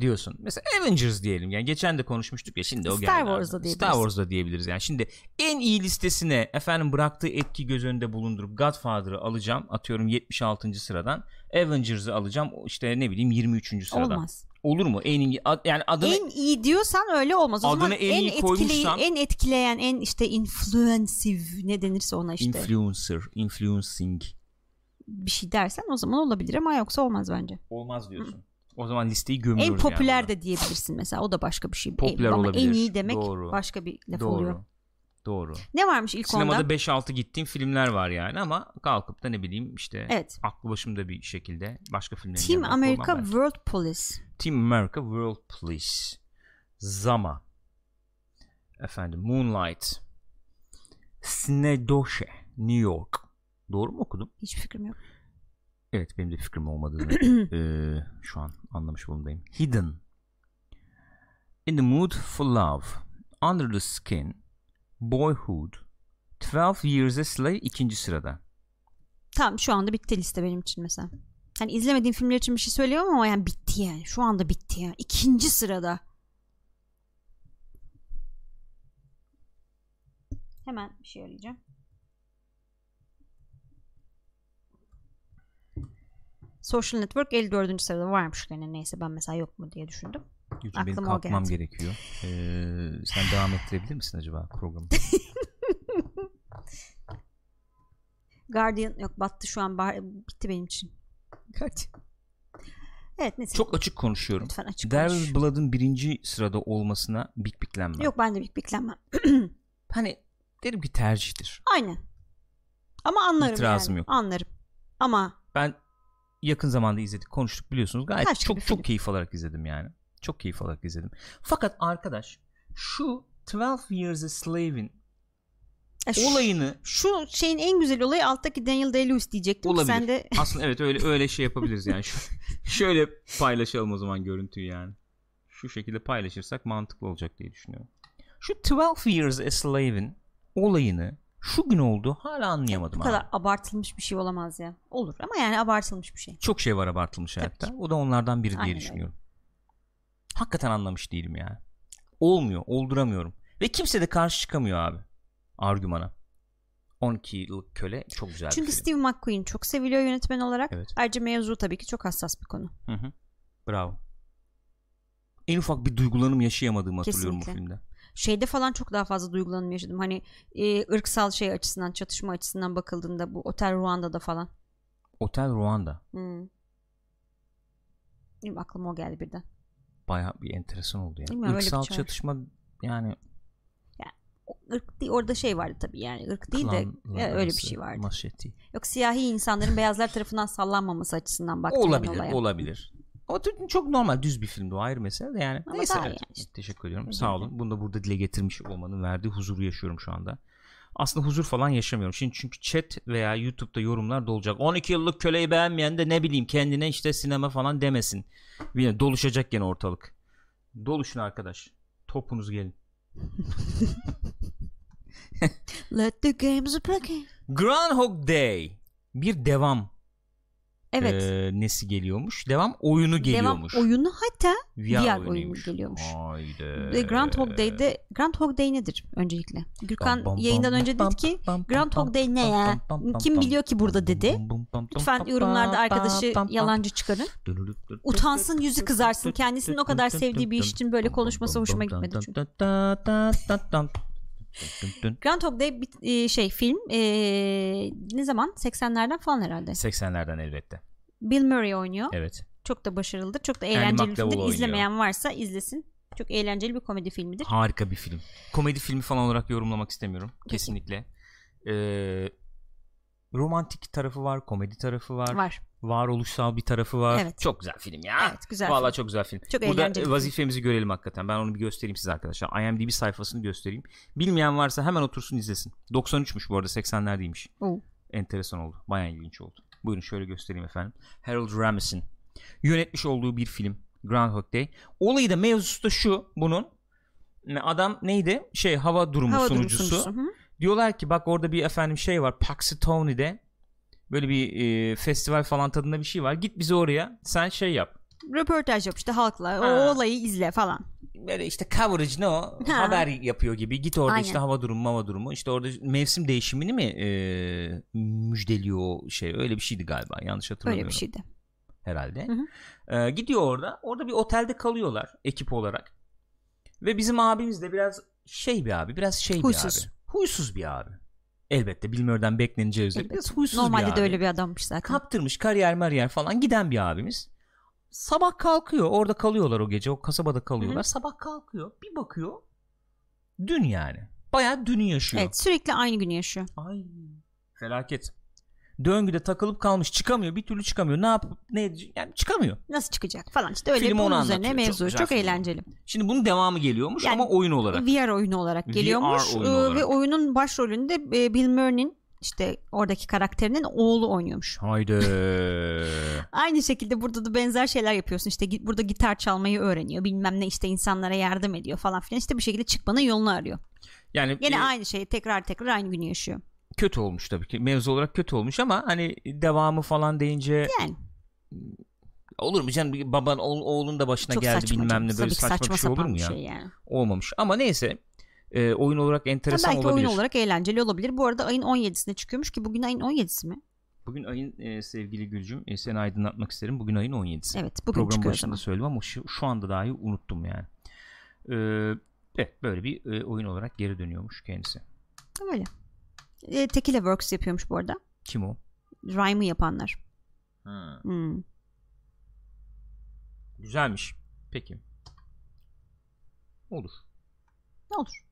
Diyorsun. Mesela Avengers diyelim. Yani geçen de konuşmuştuk ya şimdi o Star geldi. Wars'da diyebiliriz. Star Wars'da diyebiliriz yani. Şimdi en iyi listesine efendim bıraktığı etki göz önünde bulundurup Godfather'ı alacağım. Atıyorum 76. sıradan. Avengers'ı alacağım. işte ne bileyim 23. sıradan. Olmaz. Olur mu? En iyi ad- yani adını En iyi diyorsan öyle olmaz. O Adını zaman en en, iyi etkileyi, koymuşsam- en etkileyen, en işte influensive ne denirse ona işte influencer, influencing bir şey dersen o zaman olabilir ama yoksa olmaz bence. olmaz diyorsun. O zaman listeyi gömüyoruz En popüler yani de diyebilirsin mesela. O da başka bir şey. Popüler ama olabilir. en iyi demek Doğru. başka bir laf Doğru. oluyor. Doğru. Ne varmış ilk Sinemada onda? 5-6 gittiğim filmler var yani ama kalkıp da ne bileyim işte Evet. aklı başımda bir şekilde başka filmlerin Team America. World Police. Team America World Police. Zama. Efendim Moonlight. Snedoshe. New York. Doğru mu okudum? Hiç fikrim yok. Evet benim de fikrim olmadığını eee, şu an anlamış bulundayım. Hidden. In the Mood for Love. Under the Skin. Boyhood. 12 Years a Slave ikinci sırada. Tamam şu anda bitti liste benim için mesela. Hani izlemediğim filmler için bir şey söylüyorum ama yani bitti yani. Şu anda bitti ya. İkinci sırada. Hemen bir şey arayacağım. Social Network 54. sırada varmış gene neyse ben mesela yok mu diye düşündüm. Benim Aklıma o kalkmam gerekiyor. Ee, sen devam ettirebilir misin acaba programı? Guardian yok battı şu an bar- bitti benim için. Guardian. Evet neyse. Çok açık konuşuyorum. Lütfen açık Daryl konuş. Blood'ın birinci sırada olmasına bik biklenmem. Yok ben de bir beklenmem. Hani derim ki tercihtir. Aynen. Ama anlarım İtirazım yani. yok. Anlarım. Ama Ben yakın zamanda izledik konuştuk biliyorsunuz. Gayet gibi çok film. çok keyif alarak izledim yani. Çok keyif alarak izledim. Fakat arkadaş şu 12 Years a Slave'in e, şu, olayını şu şeyin en güzel olayı alttaki Daniel Day-Lewis diyecektim. Olabilir. Sen de aslında evet öyle öyle şey yapabiliriz yani. Şöyle paylaşalım o zaman görüntüyü yani. Şu şekilde paylaşırsak mantıklı olacak diye düşünüyorum. Şu 12 Years a Slave'in olayını şu gün oldu hala anlayamadım bu abi. kadar abartılmış bir şey olamaz ya. Olur ama yani abartılmış bir şey. Çok şey var abartılmış Tabii hayatta. ki. O da onlardan biri Aynen diye düşünüyorum. Hakikaten anlamış değilim yani. Olmuyor, olduramıyorum. Ve kimse de karşı çıkamıyor abi argümana. 12 yıllık köle çok güzel Çünkü. Steve McQueen çok seviliyor yönetmen olarak. Evet. Ayrıca mevzu tabii ki çok hassas bir konu. Hı hı. Bravo. En ufak bir duygulanım yaşayamadığımı hatırlıyorum bu Kesinlikle. filmde. Şeyde falan çok daha fazla duygulanım yaşadım. Hani e, ırksal şey açısından, çatışma açısından bakıldığında bu Otel Ruanda'da falan. Otel Ruanda Hmm. Benim aklıma o geldi birden. Bayağı bir enteresan oldu yani. Bilmiyorum, öyle Irksal çatışma yani O ırk değil, orada şey vardı tabii yani ırk değil de e, öyle bir şey vardı. Maşeti. Yok siyahi insanların beyazlar tarafından sallanmaması açısından baktığım Olabilir, olaya. olabilir. Ama t- çok normal düz bir filmdi o ayrı mesele de yani. Ama Neyse evet. yani işte. Teşekkür ediyorum. Rica Sağ olun. Bunu da burada dile getirmiş olmanın verdiği huzuru yaşıyorum şu anda. Aslında huzur falan yaşamıyorum. Şimdi çünkü chat veya YouTube'da yorumlar da olacak. 12 yıllık köleyi beğenmeyen de ne bileyim kendine işte sinema falan demesin. Yine doluşacak gene ortalık. Doluşun arkadaş. Topunuz gelin. Let the games begin. Groundhog Day. Bir devam Evet. e, nesi geliyormuş? Devam oyunu Devam geliyormuş. oyunu hatta VR, VR oyunu geliyormuş. Haydi. Groundhog Day'de Groundhog Day nedir öncelikle? Gürkan yayından önce dedi ki Groundhog Day ne ya? Kim biliyor ki burada dedi. Lütfen yorumlarda arkadaşı yalancı çıkarın. Utansın yüzü kızarsın. Kendisinin o kadar sevdiği bir iş için böyle konuşması hoşuma gitmedi çünkü. Groundhog Day bir e, şey film e, ne zaman 80'lerden falan herhalde. 80'lerden elbette. Bill Murray oynuyor. Evet. Çok da başarılıdır. Çok da eğlenceli bir oynuyor. İzlemeyen varsa izlesin. Çok eğlenceli bir komedi filmidir. Harika bir film. Komedi filmi falan olarak yorumlamak istemiyorum. Kesinlikle. Ee, romantik tarafı var, komedi tarafı var, Var. varoluşsal bir tarafı var. Evet. Çok güzel film ya. Evet, güzel Vallahi film. çok güzel film. Çok Burada film. vazifemizi görelim hakikaten. Ben onu bir göstereyim size arkadaşlar. IMDb sayfasını göstereyim. Bilmeyen varsa hemen otursun izlesin. 93'müş bu arada 80'ler değilmiş. Oo. Enteresan oldu. Bayağı ilginç oldu. Buyurun şöyle göstereyim efendim. Harold Ramis'in yönetmiş olduğu bir film. Groundhog Day. Olayı da mevzusu da şu bunun. Adam neydi? Şey hava durumu Hava durumu sunucusu. sunucusu, hı. Diyorlar ki bak orada bir efendim şey var. Puxatawny'de böyle bir e, festival falan tadında bir şey var. Git bize oraya. Sen şey yap. Röportaj yap işte halkla. Ha. O olayı izle falan. Böyle işte coverage ne o? Ha. Haber yapıyor gibi. Git orada Aynen. işte hava durumu, hava durumu. İşte orada mevsim değişimini mi e, müjdeliyor o şey? Öyle bir şeydi galiba. Yanlış hatırlamıyorum. Öyle bir şeydi. herhalde. Hı hı. Ee, gidiyor orada. Orada bir otelde kalıyorlar ekip olarak. Ve bizim abimiz de biraz şey bir abi. Biraz şey Huysuz. bir abi. Huysuz bir abi. Elbette bilmiyordan bekleneceği üzere. Elbette. Biraz huysuz Normalde bir de abi. öyle bir adammış zaten. Kaptırmış kariyer mariyer falan giden bir abimiz. Sabah kalkıyor. Orada kalıyorlar o gece. O kasabada kalıyorlar. Hı Sabah kalkıyor. Bir bakıyor. Dün yani. Bayağı dünü yaşıyor. Evet sürekli aynı günü yaşıyor. Ay felaket. Döngüde takılıp kalmış çıkamıyor bir türlü çıkamıyor ne yap ne edecek yani çıkamıyor. Nasıl çıkacak falan işte öyle Film bunun üzerine. Çok mevzu. Çok, film. eğlenceli. Şimdi bunun devamı geliyormuş Yani ama oyun olarak. VR oyunu olarak VR geliyormuş oyunu Ee, olarak. ve oyunun başrolünde e, Bill Murray'nin işte oradaki karakterinin oğlu oynuyormuş. Haydi. Aynı şekilde burada da benzer şeyler yapıyorsun. İşte burada gitar çalmayı öğreniyor. Bilmem ne işte insanlara yardım ediyor falan filan. İşte bir şekilde çıkmanın yolunu arıyor. yani Yine e, aynı şeyi tekrar tekrar aynı günü yaşıyor. Kötü olmuş tabii ki. Mevzu olarak kötü olmuş ama hani devamı falan deyince Yani olur mu canım baban oğlun da başına çok geldi bilmem ne Tabii böyle ki saçma, saçma bir şey olur mu ya? şey yani. Olmamış ama neyse e, oyun olarak enteresan belki olabilir. oyun olarak eğlenceli olabilir. Bu arada ayın 17'sinde çıkıyormuş ki bugün ayın 17'si mi? Bugün ayın e, sevgili Gülcüm e, seni aydınlatmak isterim. Bugün ayın 17'si. Evet bugün Program başında zaman. söyledim ama şu, şu anda dahi unuttum yani. Ee, evet böyle bir e, oyun olarak geri dönüyormuş kendisi. Öyle. E, Tequila Works yapıyormuş bu arada. Kim o? Rhyme'ı yapanlar. Ha, Hmm. güzelmiş. Peki. Olur. Ne olur.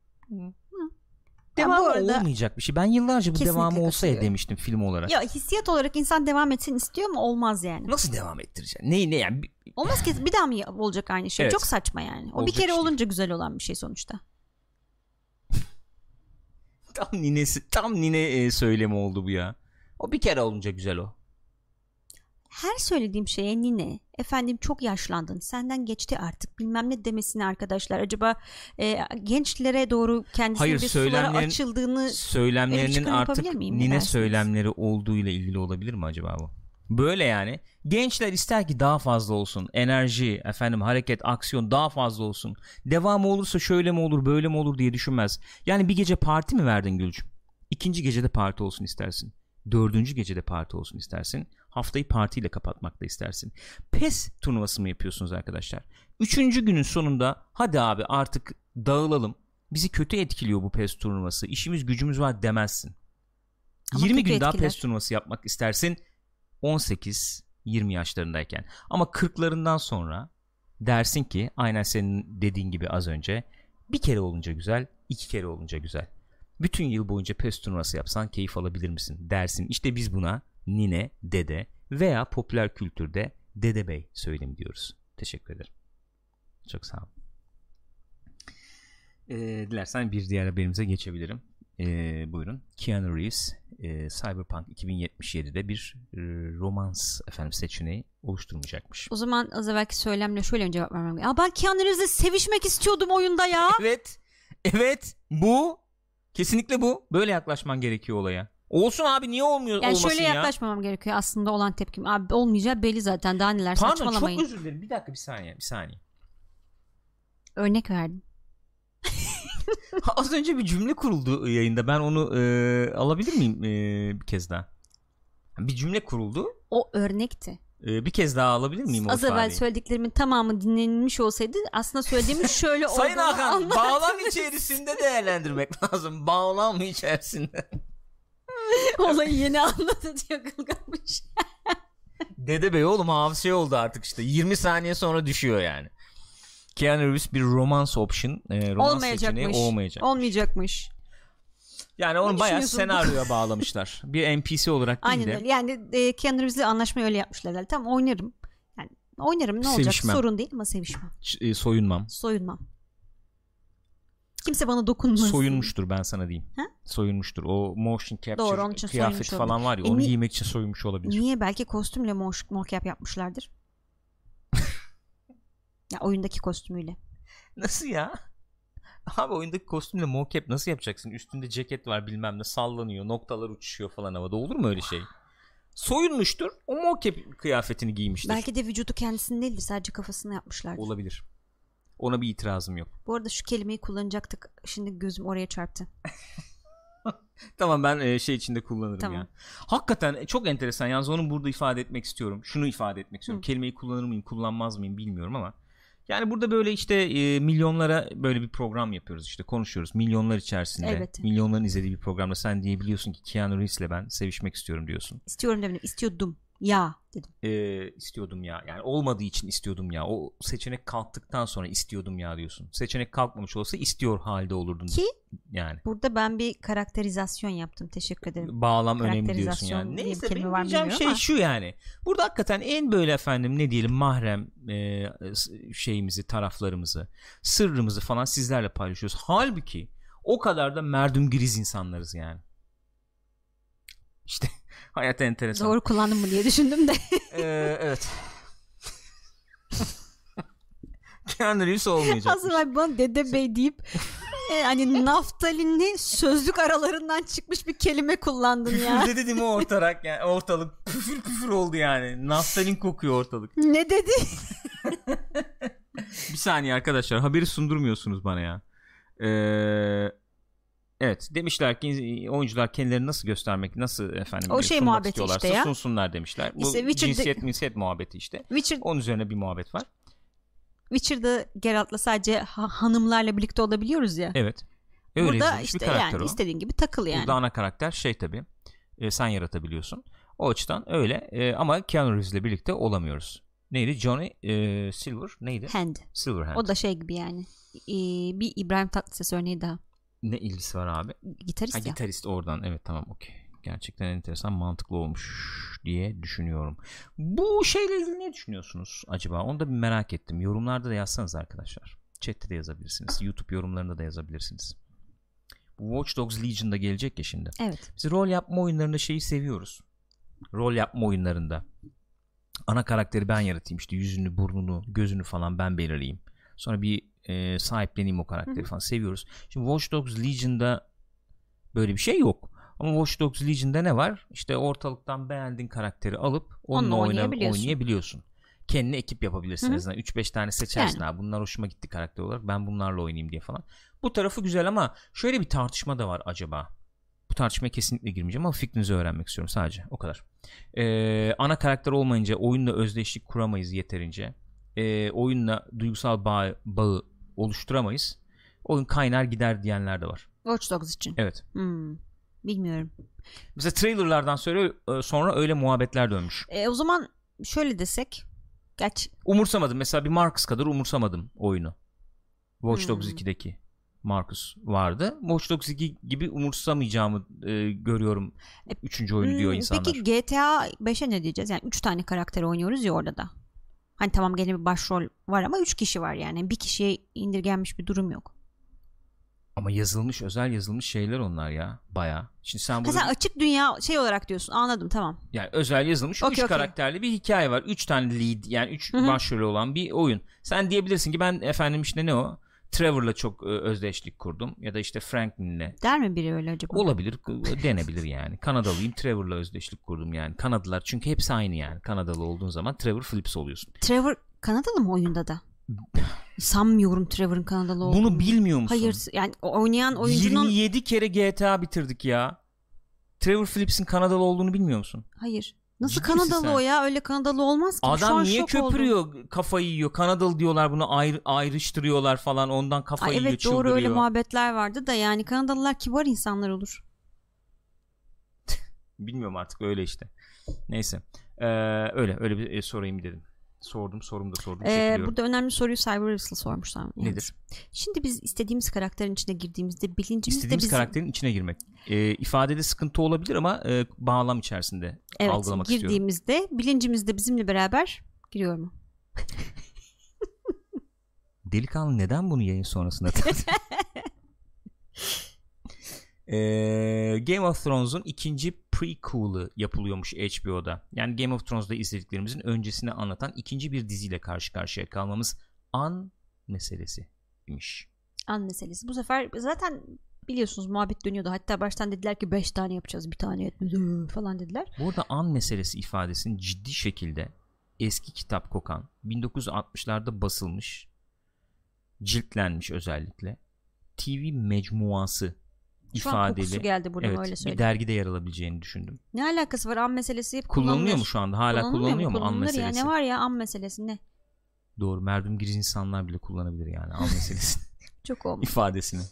Devamı bu arada- olmayacak bir şey. Ben yıllarca bu devamı olsa ya demiştim film olarak. Ya hissiyat olarak insan devam etsin istiyor mu? Olmaz yani. Nasıl devam ettireceksin? Ne ne yani? Bir- Olmaz ki bir daha mı olacak aynı şey? Evet. Çok saçma yani. O bir Olacak kere iş değil. olunca güzel olan bir şey sonuçta. Tam ninesi, tam nine e, söylemi oldu bu ya. O bir kere olunca güzel o. Her söylediğim şeye nine, efendim çok yaşlandın, senden geçti artık bilmem ne demesini arkadaşlar. Acaba e, gençlere doğru kendisinin Hayır, bir sulara açıldığını Söylemlerinin artık nine dersiniz? söylemleri olduğuyla ilgili olabilir mi acaba bu? Böyle yani. Gençler ister ki daha fazla olsun. Enerji, efendim hareket, aksiyon daha fazla olsun. Devamı olursa şöyle mi olur, böyle mi olur diye düşünmez. Yani bir gece parti mi verdin Gülcüm? İkinci gecede parti olsun istersin. Dördüncü gecede parti olsun istersin. Haftayı partiyle kapatmak da istersin. PES turnuvası mı yapıyorsunuz arkadaşlar? Üçüncü günün sonunda hadi abi artık dağılalım. Bizi kötü etkiliyor bu PES turnuvası. İşimiz gücümüz var demezsin. Ama 20 kötü gün daha etkiler. PES turnuvası yapmak istersin 18 20 yaşlarındayken. Ama 40'larından sonra dersin ki aynen senin dediğin gibi az önce bir kere olunca güzel, iki kere olunca güzel. Bütün yıl boyunca PES turnuvası yapsan keyif alabilir misin dersin. İşte biz buna nine, dede veya popüler kültürde dede bey söylemi diyoruz. Teşekkür ederim. Çok sağ olun. Ee, dilersen bir diğer haberimize geçebilirim. Ee, buyurun. Keanu Reeves e, Cyberpunk 2077'de bir e, romans efendim seçeneği oluşturmayacakmış. O zaman az evvelki söylemle şöyle mi cevap vermem gerekiyor? Ya ben Keanu Reeves'le sevişmek istiyordum oyunda ya. Evet. Evet. Bu. Kesinlikle bu. Böyle yaklaşman gerekiyor olaya. Olsun abi niye olmuyor Yani olmasın şöyle ya? yaklaşmamam gerekiyor aslında olan tepkim. Abi olmayacağı belli zaten daha neler Pardon saçmalamayın. çok özür dilerim. Bir dakika bir saniye. Bir saniye. Örnek verdim. Az önce bir cümle kuruldu yayında. Ben onu e, alabilir miyim e, bir kez daha? Bir cümle kuruldu. O örnekti. E, bir kez daha alabilir miyim o Az evvel ifadeyi? söylediklerimin tamamı dinlenilmiş olsaydı aslında söylediğimiz şöyle Sayın olduğunu Hakan anlardınız. bağlam içerisinde değerlendirmek lazım. Bağlam içerisinde. Olayı yeni anladı diyor Gılgamış. Dede Bey oğlum hafız şey oldu artık işte. 20 saniye sonra düşüyor yani. Keanu Reeves bir romance option, e, romans seçeneği olmayacak. Olmayacakmış. Yani onu bayağı senaryoya bağlamışlar. Bir NPC olarak değil Aynen de öyle. Yani e, Keanu Reeves'le anlaşmayı öyle yapmışlar. Yani, tamam oynarım. Yani oynarım ne olacak Sevişmem. sorun değil ama sevişmem. ç- e, soyunmam. Soyunmam. Kimse bana dokunmasın. Soyunmuştur ben sana diyeyim. Ha? Soyunmuştur. O motion capture Doğru, onun için kıyafet falan var ya E, onu ni- giymek için soyunmuş olabilir. Niye? Belki kostümle moş- mocap yapmışlardır. Ya oyundaki kostümüyle. Nasıl ya? Abi oyundaki kostümle mocap nasıl yapacaksın? Üstünde ceket var bilmem ne sallanıyor noktalar uçuşuyor falan havada olur mu öyle şey? Soyunmuştur o mocap kıyafetini giymiştir. Belki de vücudu kendisinin değildir. Sadece kafasını yapmışlardır. Olabilir. Ona bir itirazım yok. Bu arada şu kelimeyi kullanacaktık. Şimdi gözüm oraya çarptı. Tamam ben e, şey içinde kullanırım Tamam. ya. Hakikaten e, çok enteresan. Yalnız onu burada ifade etmek istiyorum. Şunu ifade etmek istiyorum. Hı. Kelimeyi kullanır mıyım, kullanmaz mıyım bilmiyorum ama yani burada böyle işte e, milyonlara böyle bir program yapıyoruz işte konuşuyoruz. Milyonlar içerisinde, Elbette. milyonların izlediği bir programda sen diyebiliyorsun ki Keanu Reeves'le ben sevişmek istiyorum diyorsun. İstiyorum demedim. istiyordum. Ya dedim. Ee, istiyordum ya. Yani olmadığı için istiyordum ya. O seçenek kalktıktan sonra istiyordum ya diyorsun. Seçenek kalkmamış olsa istiyor halde olurdun. Ki yani. Burada ben bir karakterizasyon yaptım. Teşekkür ederim. Bağlam önemli diyorsun yani. Neyse benim diyeceğim şey ama. şu yani. Burada hakikaten en böyle efendim ne diyelim mahrem e, şeyimizi, taraflarımızı, sırrımızı falan sizlerle paylaşıyoruz. Halbuki o kadar da merdüm giriz insanlarız yani. İşte hayat enteresan. Doğru kullandım mı diye düşündüm de. Ee, evet. Keanu Reeves olmayacak. Abi bana Dede Bey deyip e, hani naftalinli sözlük aralarından çıkmış bir kelime kullandın ya. Dedi mi ortarak yani ortalık püfür püfür oldu yani. Naftalin kokuyor ortalık. ne dedi? Bir saniye arkadaşlar haberi sundurmuyorsunuz bana ya. Ee, evet demişler ki oyuncular kendilerini nasıl göstermek nasıl efendim O şey muhabbeti işte ya. sunsunlar demişler. Bu İşte cinsiyet minsiyet muhabbeti işte. Witcher, Onun üzerine bir muhabbet var. Witcher'da Geralt'la sadece ha- hanımlarla birlikte olabiliyoruz ya. Evet. Öyle Burada işte yani o. istediğin gibi takıl yani. Burada ana karakter şey tabi sen yaratabiliyorsun. O açıdan öyle e, ama Keanu Reeves'le birlikte olamıyoruz. Neydi? Johnny e, Silver neydi? Hand. Silverhand. O da şey gibi yani. Ee, bir İbrahim Tatlıses örneği daha. Ne ilgisi var abi? Gitarist Ha, ya. gitarist oradan evet tamam okey. Gerçekten enteresan mantıklı olmuş diye düşünüyorum. Bu şeyle ilgili ne düşünüyorsunuz acaba? Onu da bir merak ettim. Yorumlarda da yazsanız arkadaşlar. Chat'te de yazabilirsiniz. YouTube yorumlarında da yazabilirsiniz. Bu Watch Dogs Legion'da gelecek ya şimdi. Evet. Biz rol yapma oyunlarında şeyi seviyoruz. Rol yapma oyunlarında. Ana karakteri ben yaratayım işte yüzünü, burnunu, gözünü falan ben belirleyeyim. Sonra bir e, sahipleneyim o karakteri falan seviyoruz. Şimdi Watch Dogs Legion'da böyle bir şey yok. Ama Watch Dogs Legion'da ne var? İşte ortalıktan beğendiğin karakteri alıp onunla, Onunla oyna- oynayabiliyorsun. oynayabiliyorsun. Kendine ekip yapabilirsin. Hı hı. en azından 3-5 tane seçersin. Yani. Ha, bunlar hoşuma gitti karakter olarak. Ben bunlarla oynayayım diye falan. Bu tarafı güzel ama şöyle bir tartışma da var acaba. Bu tartışmaya kesinlikle girmeyeceğim ama fikrinizi öğrenmek istiyorum sadece. O kadar. Ee, ana karakter olmayınca oyunla özdeşlik kuramayız yeterince. Ee, oyunla duygusal bağ, bağı oluşturamayız. Oyun kaynar gider diyenler de var. Watch Dogs için. Evet. Hmm. Bilmiyorum. Mesela trailerlardan sonra, sonra öyle muhabbetler dönmüş. E, o zaman şöyle desek. Geç. Umursamadım. Mesela bir Marcus kadar umursamadım oyunu. Watch Dogs Hmm. 2'deki Marcus vardı. Watch Dogs 2 gibi umursamayacağımı e, görüyorum. E, Üçüncü oyunu diyor Hmm, insanlar. Peki GTA 5'e ne diyeceğiz? Yani 3 tane karakter oynuyoruz ya orada da. Hani tamam gene bir başrol var ama 3 kişi var yani. Bir kişiye indirgenmiş bir durum yok. Ama yazılmış özel yazılmış şeyler onlar ya baya. Şimdi sen Ha burada sen açık dünya şey olarak diyorsun. Anladım tamam. yani özel yazılmış Okey, 3 okey. karakterli bir hikaye var. 3 tane lead yani 3 Hı hı. başrolü olan bir oyun. Sen diyebilirsin ki ben efendim işte ne o? Trevor'la çok e, özdeşlik kurdum ya da işte Franklin'le Der mi biri öyle acaba? olabilir denebilir yani. Kanadalıyım Trevor'la özdeşlik kurdum yani. Kanadalılar çünkü hepsi aynı yani. Kanadalı olduğun zaman Trevor Phillips oluyorsun. Trevor Kanadalı mı oyunda da? Sanmıyorum Trevor'ın Kanadalı olduğunu. Bunu bilmiyor musun? Hayır yani oynayan oyuncunun 27 kere GTA bitirdik ya. Trevor Phillips'in Kanadalı olduğunu bilmiyor musun? hayır. Nasıl Ciddi Kanadalı sen? o ya? Öyle Kanadalı olmaz ki. Adam niye şok oldum. köpürüyor kafayı yiyor Kanadalı diyorlar bunu ayrı, ayrıştırıyorlar falan ondan kafayı Ay yiyor evet doğru öyle muhabbetler vardı da yani Kanadalılar kibar insanlar olur. Bilmiyorum artık öyle işte. Neyse Ee, öyle öyle bir e, sorayım dedim. Sordum sorum da sordum. Ee, burada önemli soruyu Cyber Whistle sormuşlar. yalnız. Nedir? Şimdi biz istediğimiz karakterin içine girdiğimizde bilincimiz de İstediğimiz bizim karakterin içine girmek. Ee, ifadede sıkıntı olabilir ama e, bağlam içerisinde evet, algılamak istiyorum. girdiğimizde bilincimiz de bizimle beraber giriyor mu? Delikanlı neden bunu yayın sonrasında Ee, Game of Thrones'un ikinci prequel'ı yapılıyormuş HBO'da. Yani Game of Thrones'da izlediklerimizin öncesini anlatan ikinci bir diziyle karşı karşıya kalmamız an meselesi imiş. An meselesi. Bu sefer zaten biliyorsunuz muhabbet dönüyordu. Hatta baştan dediler ki 5 tane yapacağız bir tane yetmez Hı, falan dediler. Burada an meselesi ifadesinin ciddi şekilde eski kitap kokan 1960'larda basılmış ciltlenmiş özellikle TV mecmuası Şu an kokusu geldi buradan evet, öyle bir söyleyeyim. dergide yer alabileceğini düşündüm. Ne alakası var an meselesi hep Kullanılıyor mu şu anda? Hala kullanılıyor mu an Kullanılır meselesi? Ya. Ne var ya an meselesi ne? Doğru. Merdum giriz insanlar bile kullanabilir yani an meselesi Çok olmuş. ifadesini.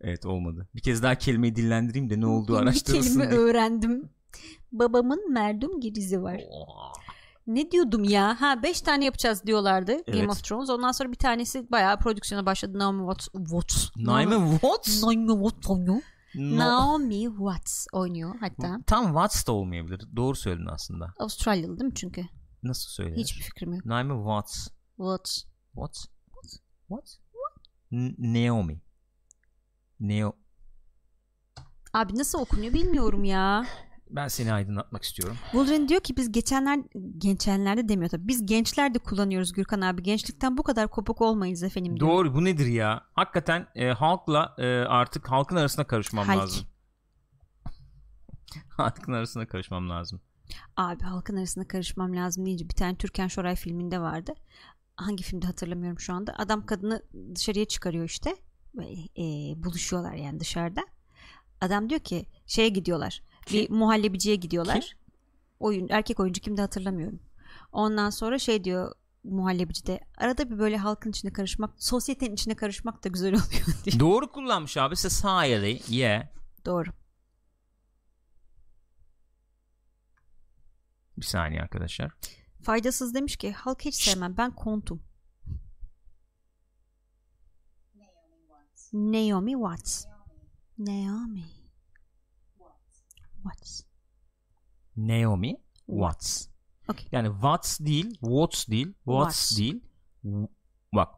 Evet olmadı. Bir kez daha kelimeyi dillendireyim de ne olduğu Yeni bir araştırılsın kelime diye. öğrendim. Babamın Merdum Girizi var. Ne diyordum ya? Ha 5 tane yapacağız diyorlardı Evet. Game of Thrones. Ondan sonra bir tanesi bayağı prodüksiyona başladı. Naomi Watts. Watts. Naomi Watts? Naomi Watts oynuyor. No. Naomi Watts oynuyor hatta. Tam Watts da olmayabilir. Doğru söyledin aslında. Avustralyalı değil mi çünkü? Nasıl söylenir? Hiçbir fikrim yok. Naomi Watts. Watts. Watts? What? N- Naomi. Neo. Abi nasıl okunuyor bilmiyorum ya. Ben seni aydınlatmak istiyorum. Wolverine diyor ki biz geçenler gençenlerde demiyor tabii. Biz gençler de kullanıyoruz Gürkan abi. Gençlikten bu kadar kopuk olmayız efendim diyor. Doğru bu nedir ya? Hakikaten e, halkla e, artık halkın arasına karışmam Halk. lazım. halkın arasına karışmam lazım. Abi halkın arasına karışmam lazım deyince bir tane Türkan Şoray filminde vardı. Hangi filmde hatırlamıyorum şu anda. Adam kadını dışarıya çıkarıyor işte. Böyle, e, buluşuyorlar yani dışarıda. Adam diyor ki şeye gidiyorlar. Bir muhallebiciye gidiyorlar. Kim? Oyun erkek oyuncu kimde hatırlamıyorum. Ondan sonra şey diyor muhallebici de arada bir böyle halkın içine karışmak, sosyetenin içine karışmak da güzel oluyor diye. Doğru kullanmış abi. Society. Yeah. Doğru. Bir saniye arkadaşlar. Faydasız demiş ki halk hiç sevmem ben kontum. Naomi Watts. Naomi Watts. Naomi Watts. Okey. Yani Watts değil, Watts değil, Watts, Watts. değil. Bak,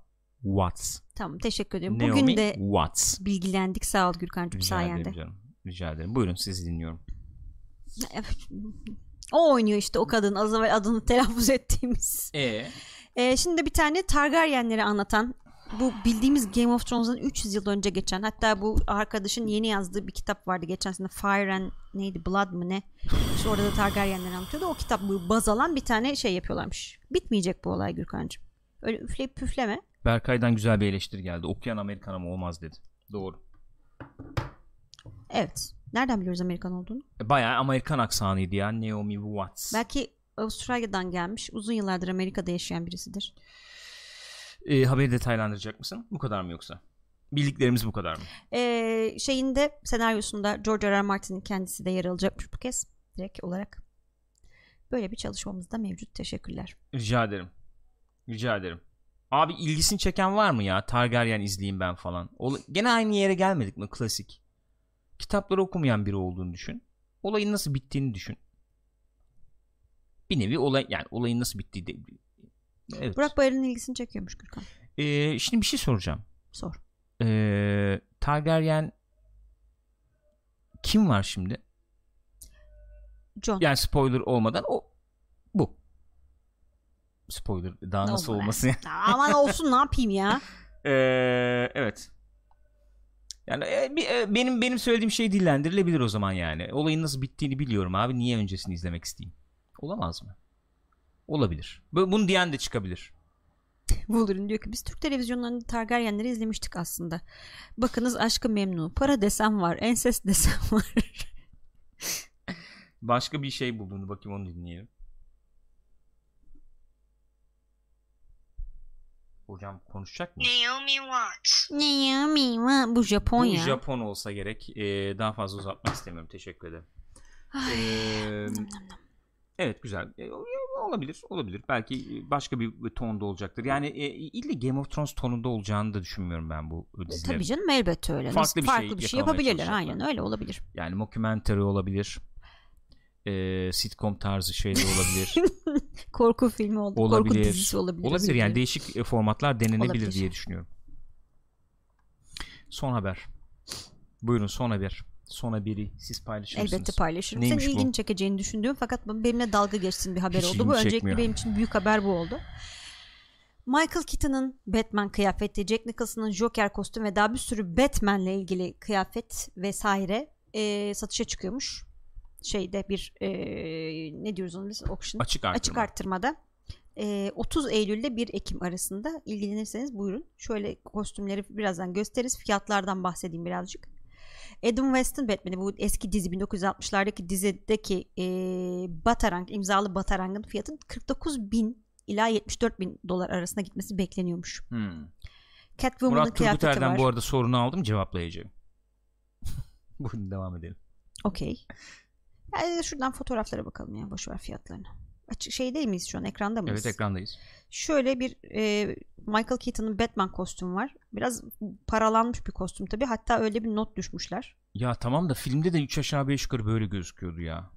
Watts. Tamam teşekkür ederim. Naomi Bugün de Watts. bilgilendik sağ ol Gürkan'cığım Rica sayende. ederim canım. Rica ederim. Buyurun sizi dinliyorum. O oynuyor işte o kadın az evvel adını telaffuz ettiğimiz. E Ee, şimdi de bir tane Targaryenleri anlatan bu bildiğimiz Game of Thrones'dan 300 yıl önce geçen hatta bu arkadaşın yeni yazdığı bir kitap vardı geçen sene. Fire and neydi? Blood mı ne? İşte orada da Targaryenleri anlatıyordu. O kitap bu baz alan bir tane şey yapıyorlarmış. Bitmeyecek bu olay Gürkan'cığım. Öyle üfleyip püfleme. Berkay'dan güzel bir eleştiri geldi. Okuyan Amerikan ama olmaz dedi. Doğru. evet. Nereden biliyoruz Amerikan olduğunu? E, Bayağı Amerikan aksanıydı ya. Naomi Watts. belki Avustralya'dan gelmiş. Uzun yıllardır Amerika'da yaşayan birisidir E, haberi detaylandıracak mısın? Bu kadar mı yoksa? Bildiklerimiz bu kadar mı? Ee, şeyinde senaryosunda George R. R. Martin'in kendisi de yer alacakmış bu kez direkt olarak. Böyle bir çalışmamız da mevcut. Teşekkürler. Rica ederim. Rica ederim. Abi ilgisini çeken var mı ya? Targaryen izleyeyim ben falan. Ol- Gene aynı yere gelmedik mi? Klasik. Kitapları okumayan biri olduğunu düşün. Olayın nasıl bittiğini düşün. Bir nevi olay yani olayın nasıl bittiği de. Evet. Burak Bayar'ın ilgisini çekiyormuş Gürkan. Ee, şimdi bir şey soracağım. Sor. Ee, Targaryen kim var şimdi? John. Yani spoiler olmadan o bu. Spoiler daha Ne nasıl lan? olmasın ya? Aman olsun ne yapayım ya. Ee, evet. Yani e, bir- e, benim benim söylediğim şey dillendirilebilir o zaman yani. Olayın nasıl bittiğini biliyorum abi. Niye öncesini izlemek isteyeyim? Olamaz mı? Olabilir. Bu- Bunu diyen de çıkabilir. Wolverine diyor ki biz Türk televizyonlarında Targaryenleri izlemiştik aslında. Bakınız aşkı memnun. Para desem var. Ensest desem var. Başka bir şey bulduğunu bakayım onu dinleyelim. Hocam konuşacak mı? Naomi Watts. ya mima? Bu Bu Japonya. Japon olsa gerek. Ee, daha fazla uzatmak istemiyorum. Teşekkür ederim. Ee, evet güzel. Olabilir. Olabilir. Belki başka bir tonda olacaktır. Yani e, illa Game of Thrones tonunda olacağını da düşünmüyorum ben bu dizilerin. Tabii canım elbette öyle. Farklı Nasıl- bir şey farklı bir şey yakalamaya yapabilirler. Aynen öyle olabilir. Yani mockumentary olabilir. Ee, sitcom tarzı şey de olabilir. Korku filmi oldu. Korku Olabilir. dizisi olabilir. olabilir yani değişik e, formatlar denenebilir Olabilir. diye düşünüyorum. Son haber. Buyurun son haber. Son haberi siz paylaşır mısınız? Elbette paylaşırım. Neymiş Senin bu? ilgini çekeceğini düşündüğüm fakat benimle dalga geçsin bir haber Hiç oldu. Bu öncelikle çekmiyor. benim için büyük haber bu oldu. Michael Keaton'ın Batman kıyafeti, Jack Nicholson'ın Joker kostüm ve daha bir sürü Batman'le ilgili kıyafet vesaire e, satışa çıkıyormuş. Şeyde bir e, ne diyoruz onu biz auction Açık artırma. açık arttırmada. E, 30 Eylül ile 1 Ekim arasında ilgilenirseniz buyurun. Şöyle kostümleri birazdan gösteririz. Fiyatlardan bahsedeyim birazcık. Adam West'in Batman'i bu eski dizi 1960'lardaki dizideki e, Batarang imzalı Batarang'ın fiyatının 49 bin ila 74 bin dolar arasında gitmesi bekleniyormuş. Hmm. Catwoman'ın Murat kıyafeti Turguter'den var. bu arada sorunu aldım cevaplayacağım. Buyurun devam edelim. Okey. Yani şuradan fotoğraflara bakalım ya boşver fiyatlarını. Açık şey değil miyiz şu an ekranda mıyız? Evet ekrandayız. Şöyle bir e, Michael Keaton'ın Batman kostümü var. Biraz paralanmış bir kostüm tabii. Hatta öyle bir not düşmüşler. Ya tamam da filmde de 3 aşağı 5 yukarı böyle gözüküyordu ya.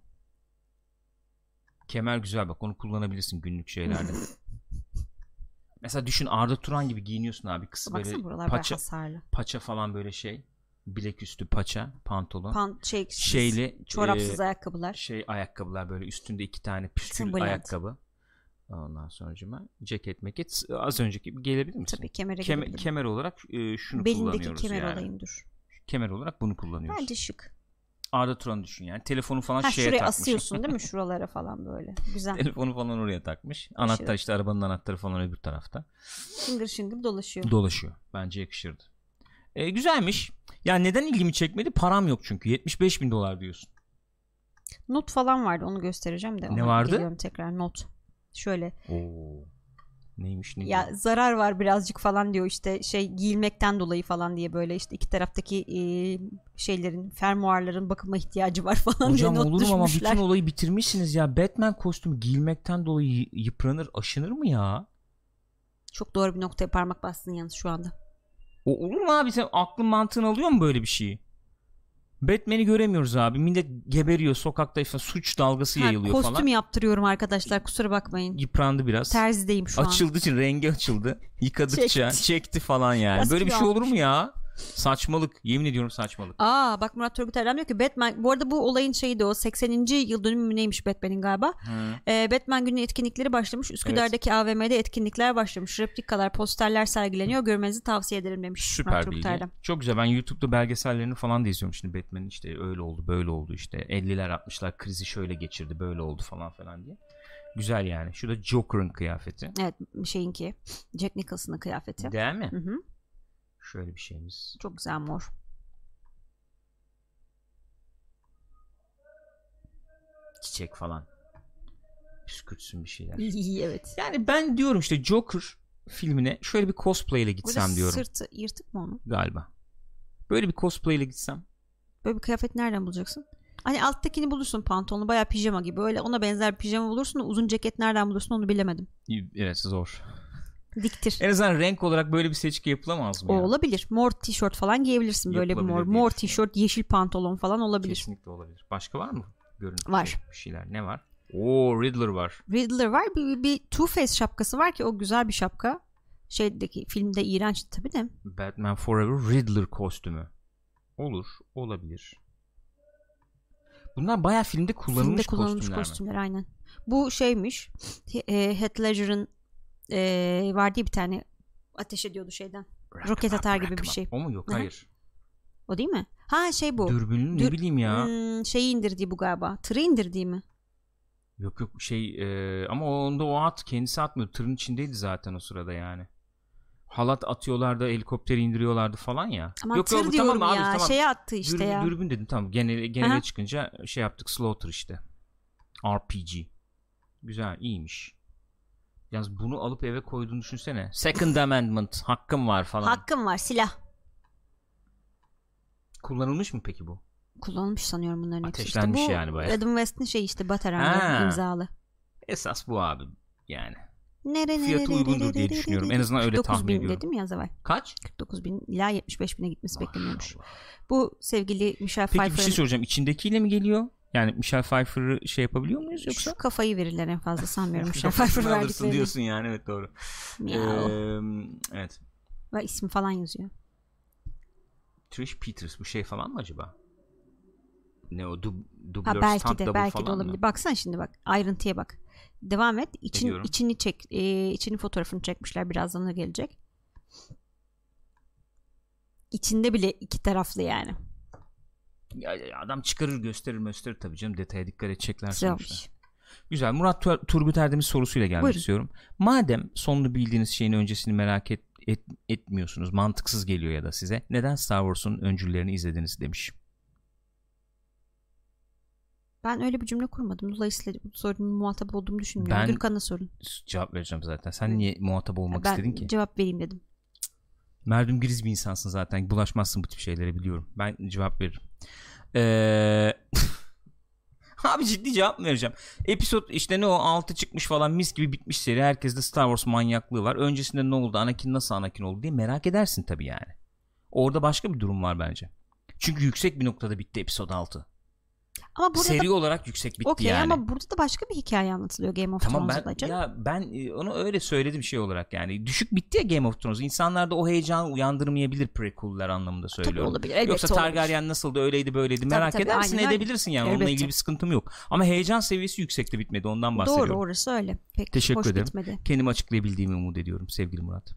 Kemer güzel bak onu kullanabilirsin günlük şeylerde. Mesela düşün Arda Turan gibi giyiniyorsun abi kısa Baksana böyle buralar paça, hasarlı. paça falan böyle şey. Bilek üstü paça pantolon. Pan, şey, Şeyli çorapsız e, ayakkabılar. şey ayakkabılar böyle üstünde iki tane püskül ayakkabı. Ondan sonra ceket meket az önceki gibi gelebilir misin? Tabii kemere Keme- kemer olarak e, şunu Belindeki kullanıyoruz kemer yani. olayım dur. Kemer olarak bunu kullanıyoruz. Bence şık. Arda Turan'ı düşün yani. Telefonu falan Ha şeye şuraya takmış. asıyorsun değil mi? Şuralara falan böyle. Güzel. Telefonu falan oraya takmış. Anahtar işte arabanın anahtarı falan öbür tarafta. Şıngır şıngır dolaşıyor. Dolaşıyor. Bence yakışırdı. E, güzelmiş. Yani neden ilgimi çekmedi? Param yok çünkü. 75 bin dolar diyorsun. Not falan vardı onu göstereceğim de. Ne vardı? Geliyorum tekrar not. Şöyle Oo. Neymiş ne ya diyor? zarar var birazcık falan diyor işte şey giyilmekten dolayı falan diye böyle işte iki taraftaki e, şeylerin fermuarların bakıma ihtiyacı var falan Hocam diye not olur mu ama bütün olayı bitirmişsiniz ya. Batman kostümü giyilmekten dolayı yıpranır, aşınır mı ya? Çok doğru bir noktaya parmak bastın yalnız şu anda. O olur mu abi sen aklın mantığın alıyor mu böyle bir şeyi? Batman'i göremiyoruz abi. Millet geberiyor sokakta işte suç dalgası Ha, yayılıyor kostüm falan. yaptırıyorum arkadaşlar kusura bakmayın. Yıprandı biraz. Terzideyim şu an. Açıldığı için rengi açıldı. Yıkadıkça Çekti. çekti, falan yani. Biraz Böyle bir şey olur mu ya? Saçmalık. Yemin ediyorum saçmalık. Aa bak Murat Turgut Erdem diyor ki Batman bu arada bu olayın şeyi de o 80. yıl dönümü mü neymiş Batman'in galiba. Ee, Batman günü etkinlikleri başlamış. Üsküdar'daki AVM'de etkinlikler başlamış. Replikalar, posterler sergileniyor. Görmenizi tavsiye ederim demiş Murat Süper Turgut bilgi. Erdem. Çok güzel. Ben YouTube'da belgesellerini falan da izliyorum şimdi Batman'in işte öyle oldu, böyle oldu işte. 50'ler 60'lar krizi şöyle geçirdi, böyle oldu falan falan diye. Güzel yani. Şurada Joker'ın kıyafeti. Evet şeyinki Jack Nicholson'ın kıyafeti. Değil mi? Hı hı. Şöyle bir şeyimiz. Çok güzel mor. Çiçek falan. Püskürtsün bir şeyler. Evet. Yani ben diyorum işte Joker filmine şöyle bir cosplay ile gitsem Burada diyorum sırtı yırtık mı onun? galiba. Böyle bir cosplay ile gitsem. Böyle bir kıyafet nereden bulacaksın? Hani alttakini bulursun pantolonu bayağı pijama gibi. Öyle ona benzer bir pijama bulursun uzun ceket nereden bulursun onu bilemedim. Evet zor. Diktir. En azından renk olarak böyle bir seçki yapılamaz mı O ya? olabilir. Mor tişört falan giyebilirsin böyle bir mor. Mor tişört, yeşil pantolon falan olabilir. Kesinlikle olabilir. Başka var mı? Görüntü Var. bir şeyler. Ne var? Oo Riddler var. Riddler var. Bir, bir, bir Two Face şapkası var ki o güzel bir şapka. Şeydeki filmde iğrençti tabii de. Batman Forever Riddler kostümü. Olur. Olabilir. Bunlar bayağı filmde kullanılmış, filmde kullanılmış kostümler, mi? kostümler aynen. Bu şeymiş. E, Heath Ledger'ın e, vardı bir tane ateş ediyordu şeyden. Rock Roket atar rock gibi bir şey. O mu? Yok hayır. O değil mi? Ha şey bu. Dürbünlü ne Dür- bileyim ya. Hmm, şeyi indirdiği bu galiba. Tırı indirdiği mi? Yok yok şey e, ama onda o at kendisi atmıyor. Tırın içindeydi zaten o sırada yani. Halat atıyorlardı, helikopteri indiriyorlardı falan ya. Ama yok tır yok diyorum tamam ya. abi tamam. Şeye attı işte dürbün, ya. dürbün dedim tamam. Genel, genele Aha. çıkınca şey yaptık Slaughter işte. RPG. Güzel iyiymiş. Yalnız bunu alıp eve koyduğunu düşünsene. Second Amendment hakkım var falan. Hakkım var silah. Kullanılmış mı peki bu? Kullanılmış sanıyorum bunların hepsi. İşte Ateşlenmiş bu yani bayağı. Adam West'in şey işte. Bataranga imzalı. Esas bu abi yani. Nere, Fiyatı uygundur diye düşünüyorum. En azından öyle 49 tahmin bin ediyorum. dedim ya az evvel. Kaç? 49 bin ila 75 bine gitmesi bekleniyormuş. Bu sevgili Michelle Peki bir şey Pfeiffer'ın soracağım. İçindekiyle mi geliyor? Yani Michelle Pfeiffer'ı şey yapabiliyor muyuz yoksa? şu kafayı verirler en fazla sanmıyorum Michelle Pfeiffer verdiklerini. diyorsun yani evet doğru. Ee, evet. Ve ismi falan yazıyor. Trish Peters bu şey falan mı acaba? Ne o dub, Ha dublör belki stunt de belki de olabilir. mı? Baksana şimdi bak ayrıntıya bak. Devam et. İçin, Ediyorum. içini çek. E, içinin fotoğrafını çekmişler. Birazdan o gelecek. İçinde bile iki taraflı yani. Ya, adam çıkarır gösterir gösterir tabii canım detaya dikkat edecekler Güzel sonuçta. olmuş. Güzel. Murat Tur- Turgut Erdem'in sorusuyla gelmek Buyurun. istiyorum. Madem sonunu bildiğiniz şeyin öncesini merak et, et- etmiyorsunuz, mantıksız geliyor ya da size. Neden Star Wars'un öncüllerini izlediniz demiş. Ben öyle bir cümle kurmadım. Dolayısıyla bu sorunun muhatap olduğumu düşünmüyorum. Ben- Gürkan'a sorun. Cevap vereceğim zaten. Sen niye muhatap olmak ben istedin ki? cevap vereyim dedim. Merdum giriz bir insansın zaten. Bulaşmazsın bu tip şeylere biliyorum. Ben cevap veririm. Ee, Abi ciddi cevap mı vereceğim? Episod işte ne o 6 çıkmış falan mis gibi bitmiş seri. Herkeste Star Wars manyaklığı var. Öncesinde ne oldu? Anakin nasıl Anakin oldu diye merak edersin tabii yani. Orada başka bir durum var bence. Çünkü yüksek bir noktada bitti episod 6. Ama burada Seri da olarak yüksek bitti okey yani. ama burada da başka bir hikaye anlatılıyor Game of Tamam ben Thrones'da canım. ya ben e, onu öyle söyledim şey olarak yani düşük bitti ya Game of Thrones. İnsanlarda o heyecanı uyandırmayabilir prequel'ler anlamında Tabii söylüyorum. olabilir. Elbette Yoksa olabilir. Targaryen nasıldı öyleydi böyleydi merak tabii, edersin aynen edebilirsin yani onunla Elbette. ilgili bir sıkıntım yok. Ama heyecan seviyesi yüksekte bitmedi ondan bahsediyorum. Doğru orası öyle. Pek Teşekkür hoş ederim. bitmedi. Kendimi açıklayabildiğimi umut ediyorum sevgili Murat.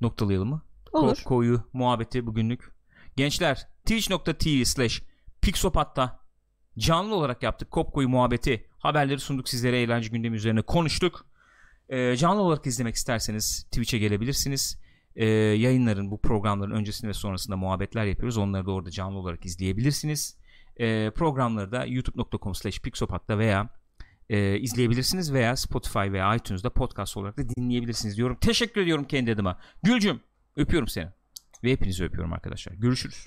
Noktalayalım mı? Olur. Ko- koyu muhabbeti bugünlük. Gençler twitch.tv slash pixopat'ta canlı olarak yaptık Kopko'yu muhabbeti. Haberleri sunduk sizlere eğlence gündemi üzerine konuştuk. Ee, canlı olarak izlemek isterseniz Twitch'e gelebilirsiniz. Ee, yayınların bu programların öncesinde ve sonrasında muhabbetler yapıyoruz. Onları da orada canlı olarak izleyebilirsiniz. Ee, programları da youtube.com slash pixopat'ta veya e, izleyebilirsiniz veya Spotify veya iTunes'da podcast olarak da dinleyebilirsiniz diyorum. Teşekkür ediyorum kendi adıma. Gülcüm öpüyorum seni. Ve hepinizi öpüyorum arkadaşlar. Görüşürüz.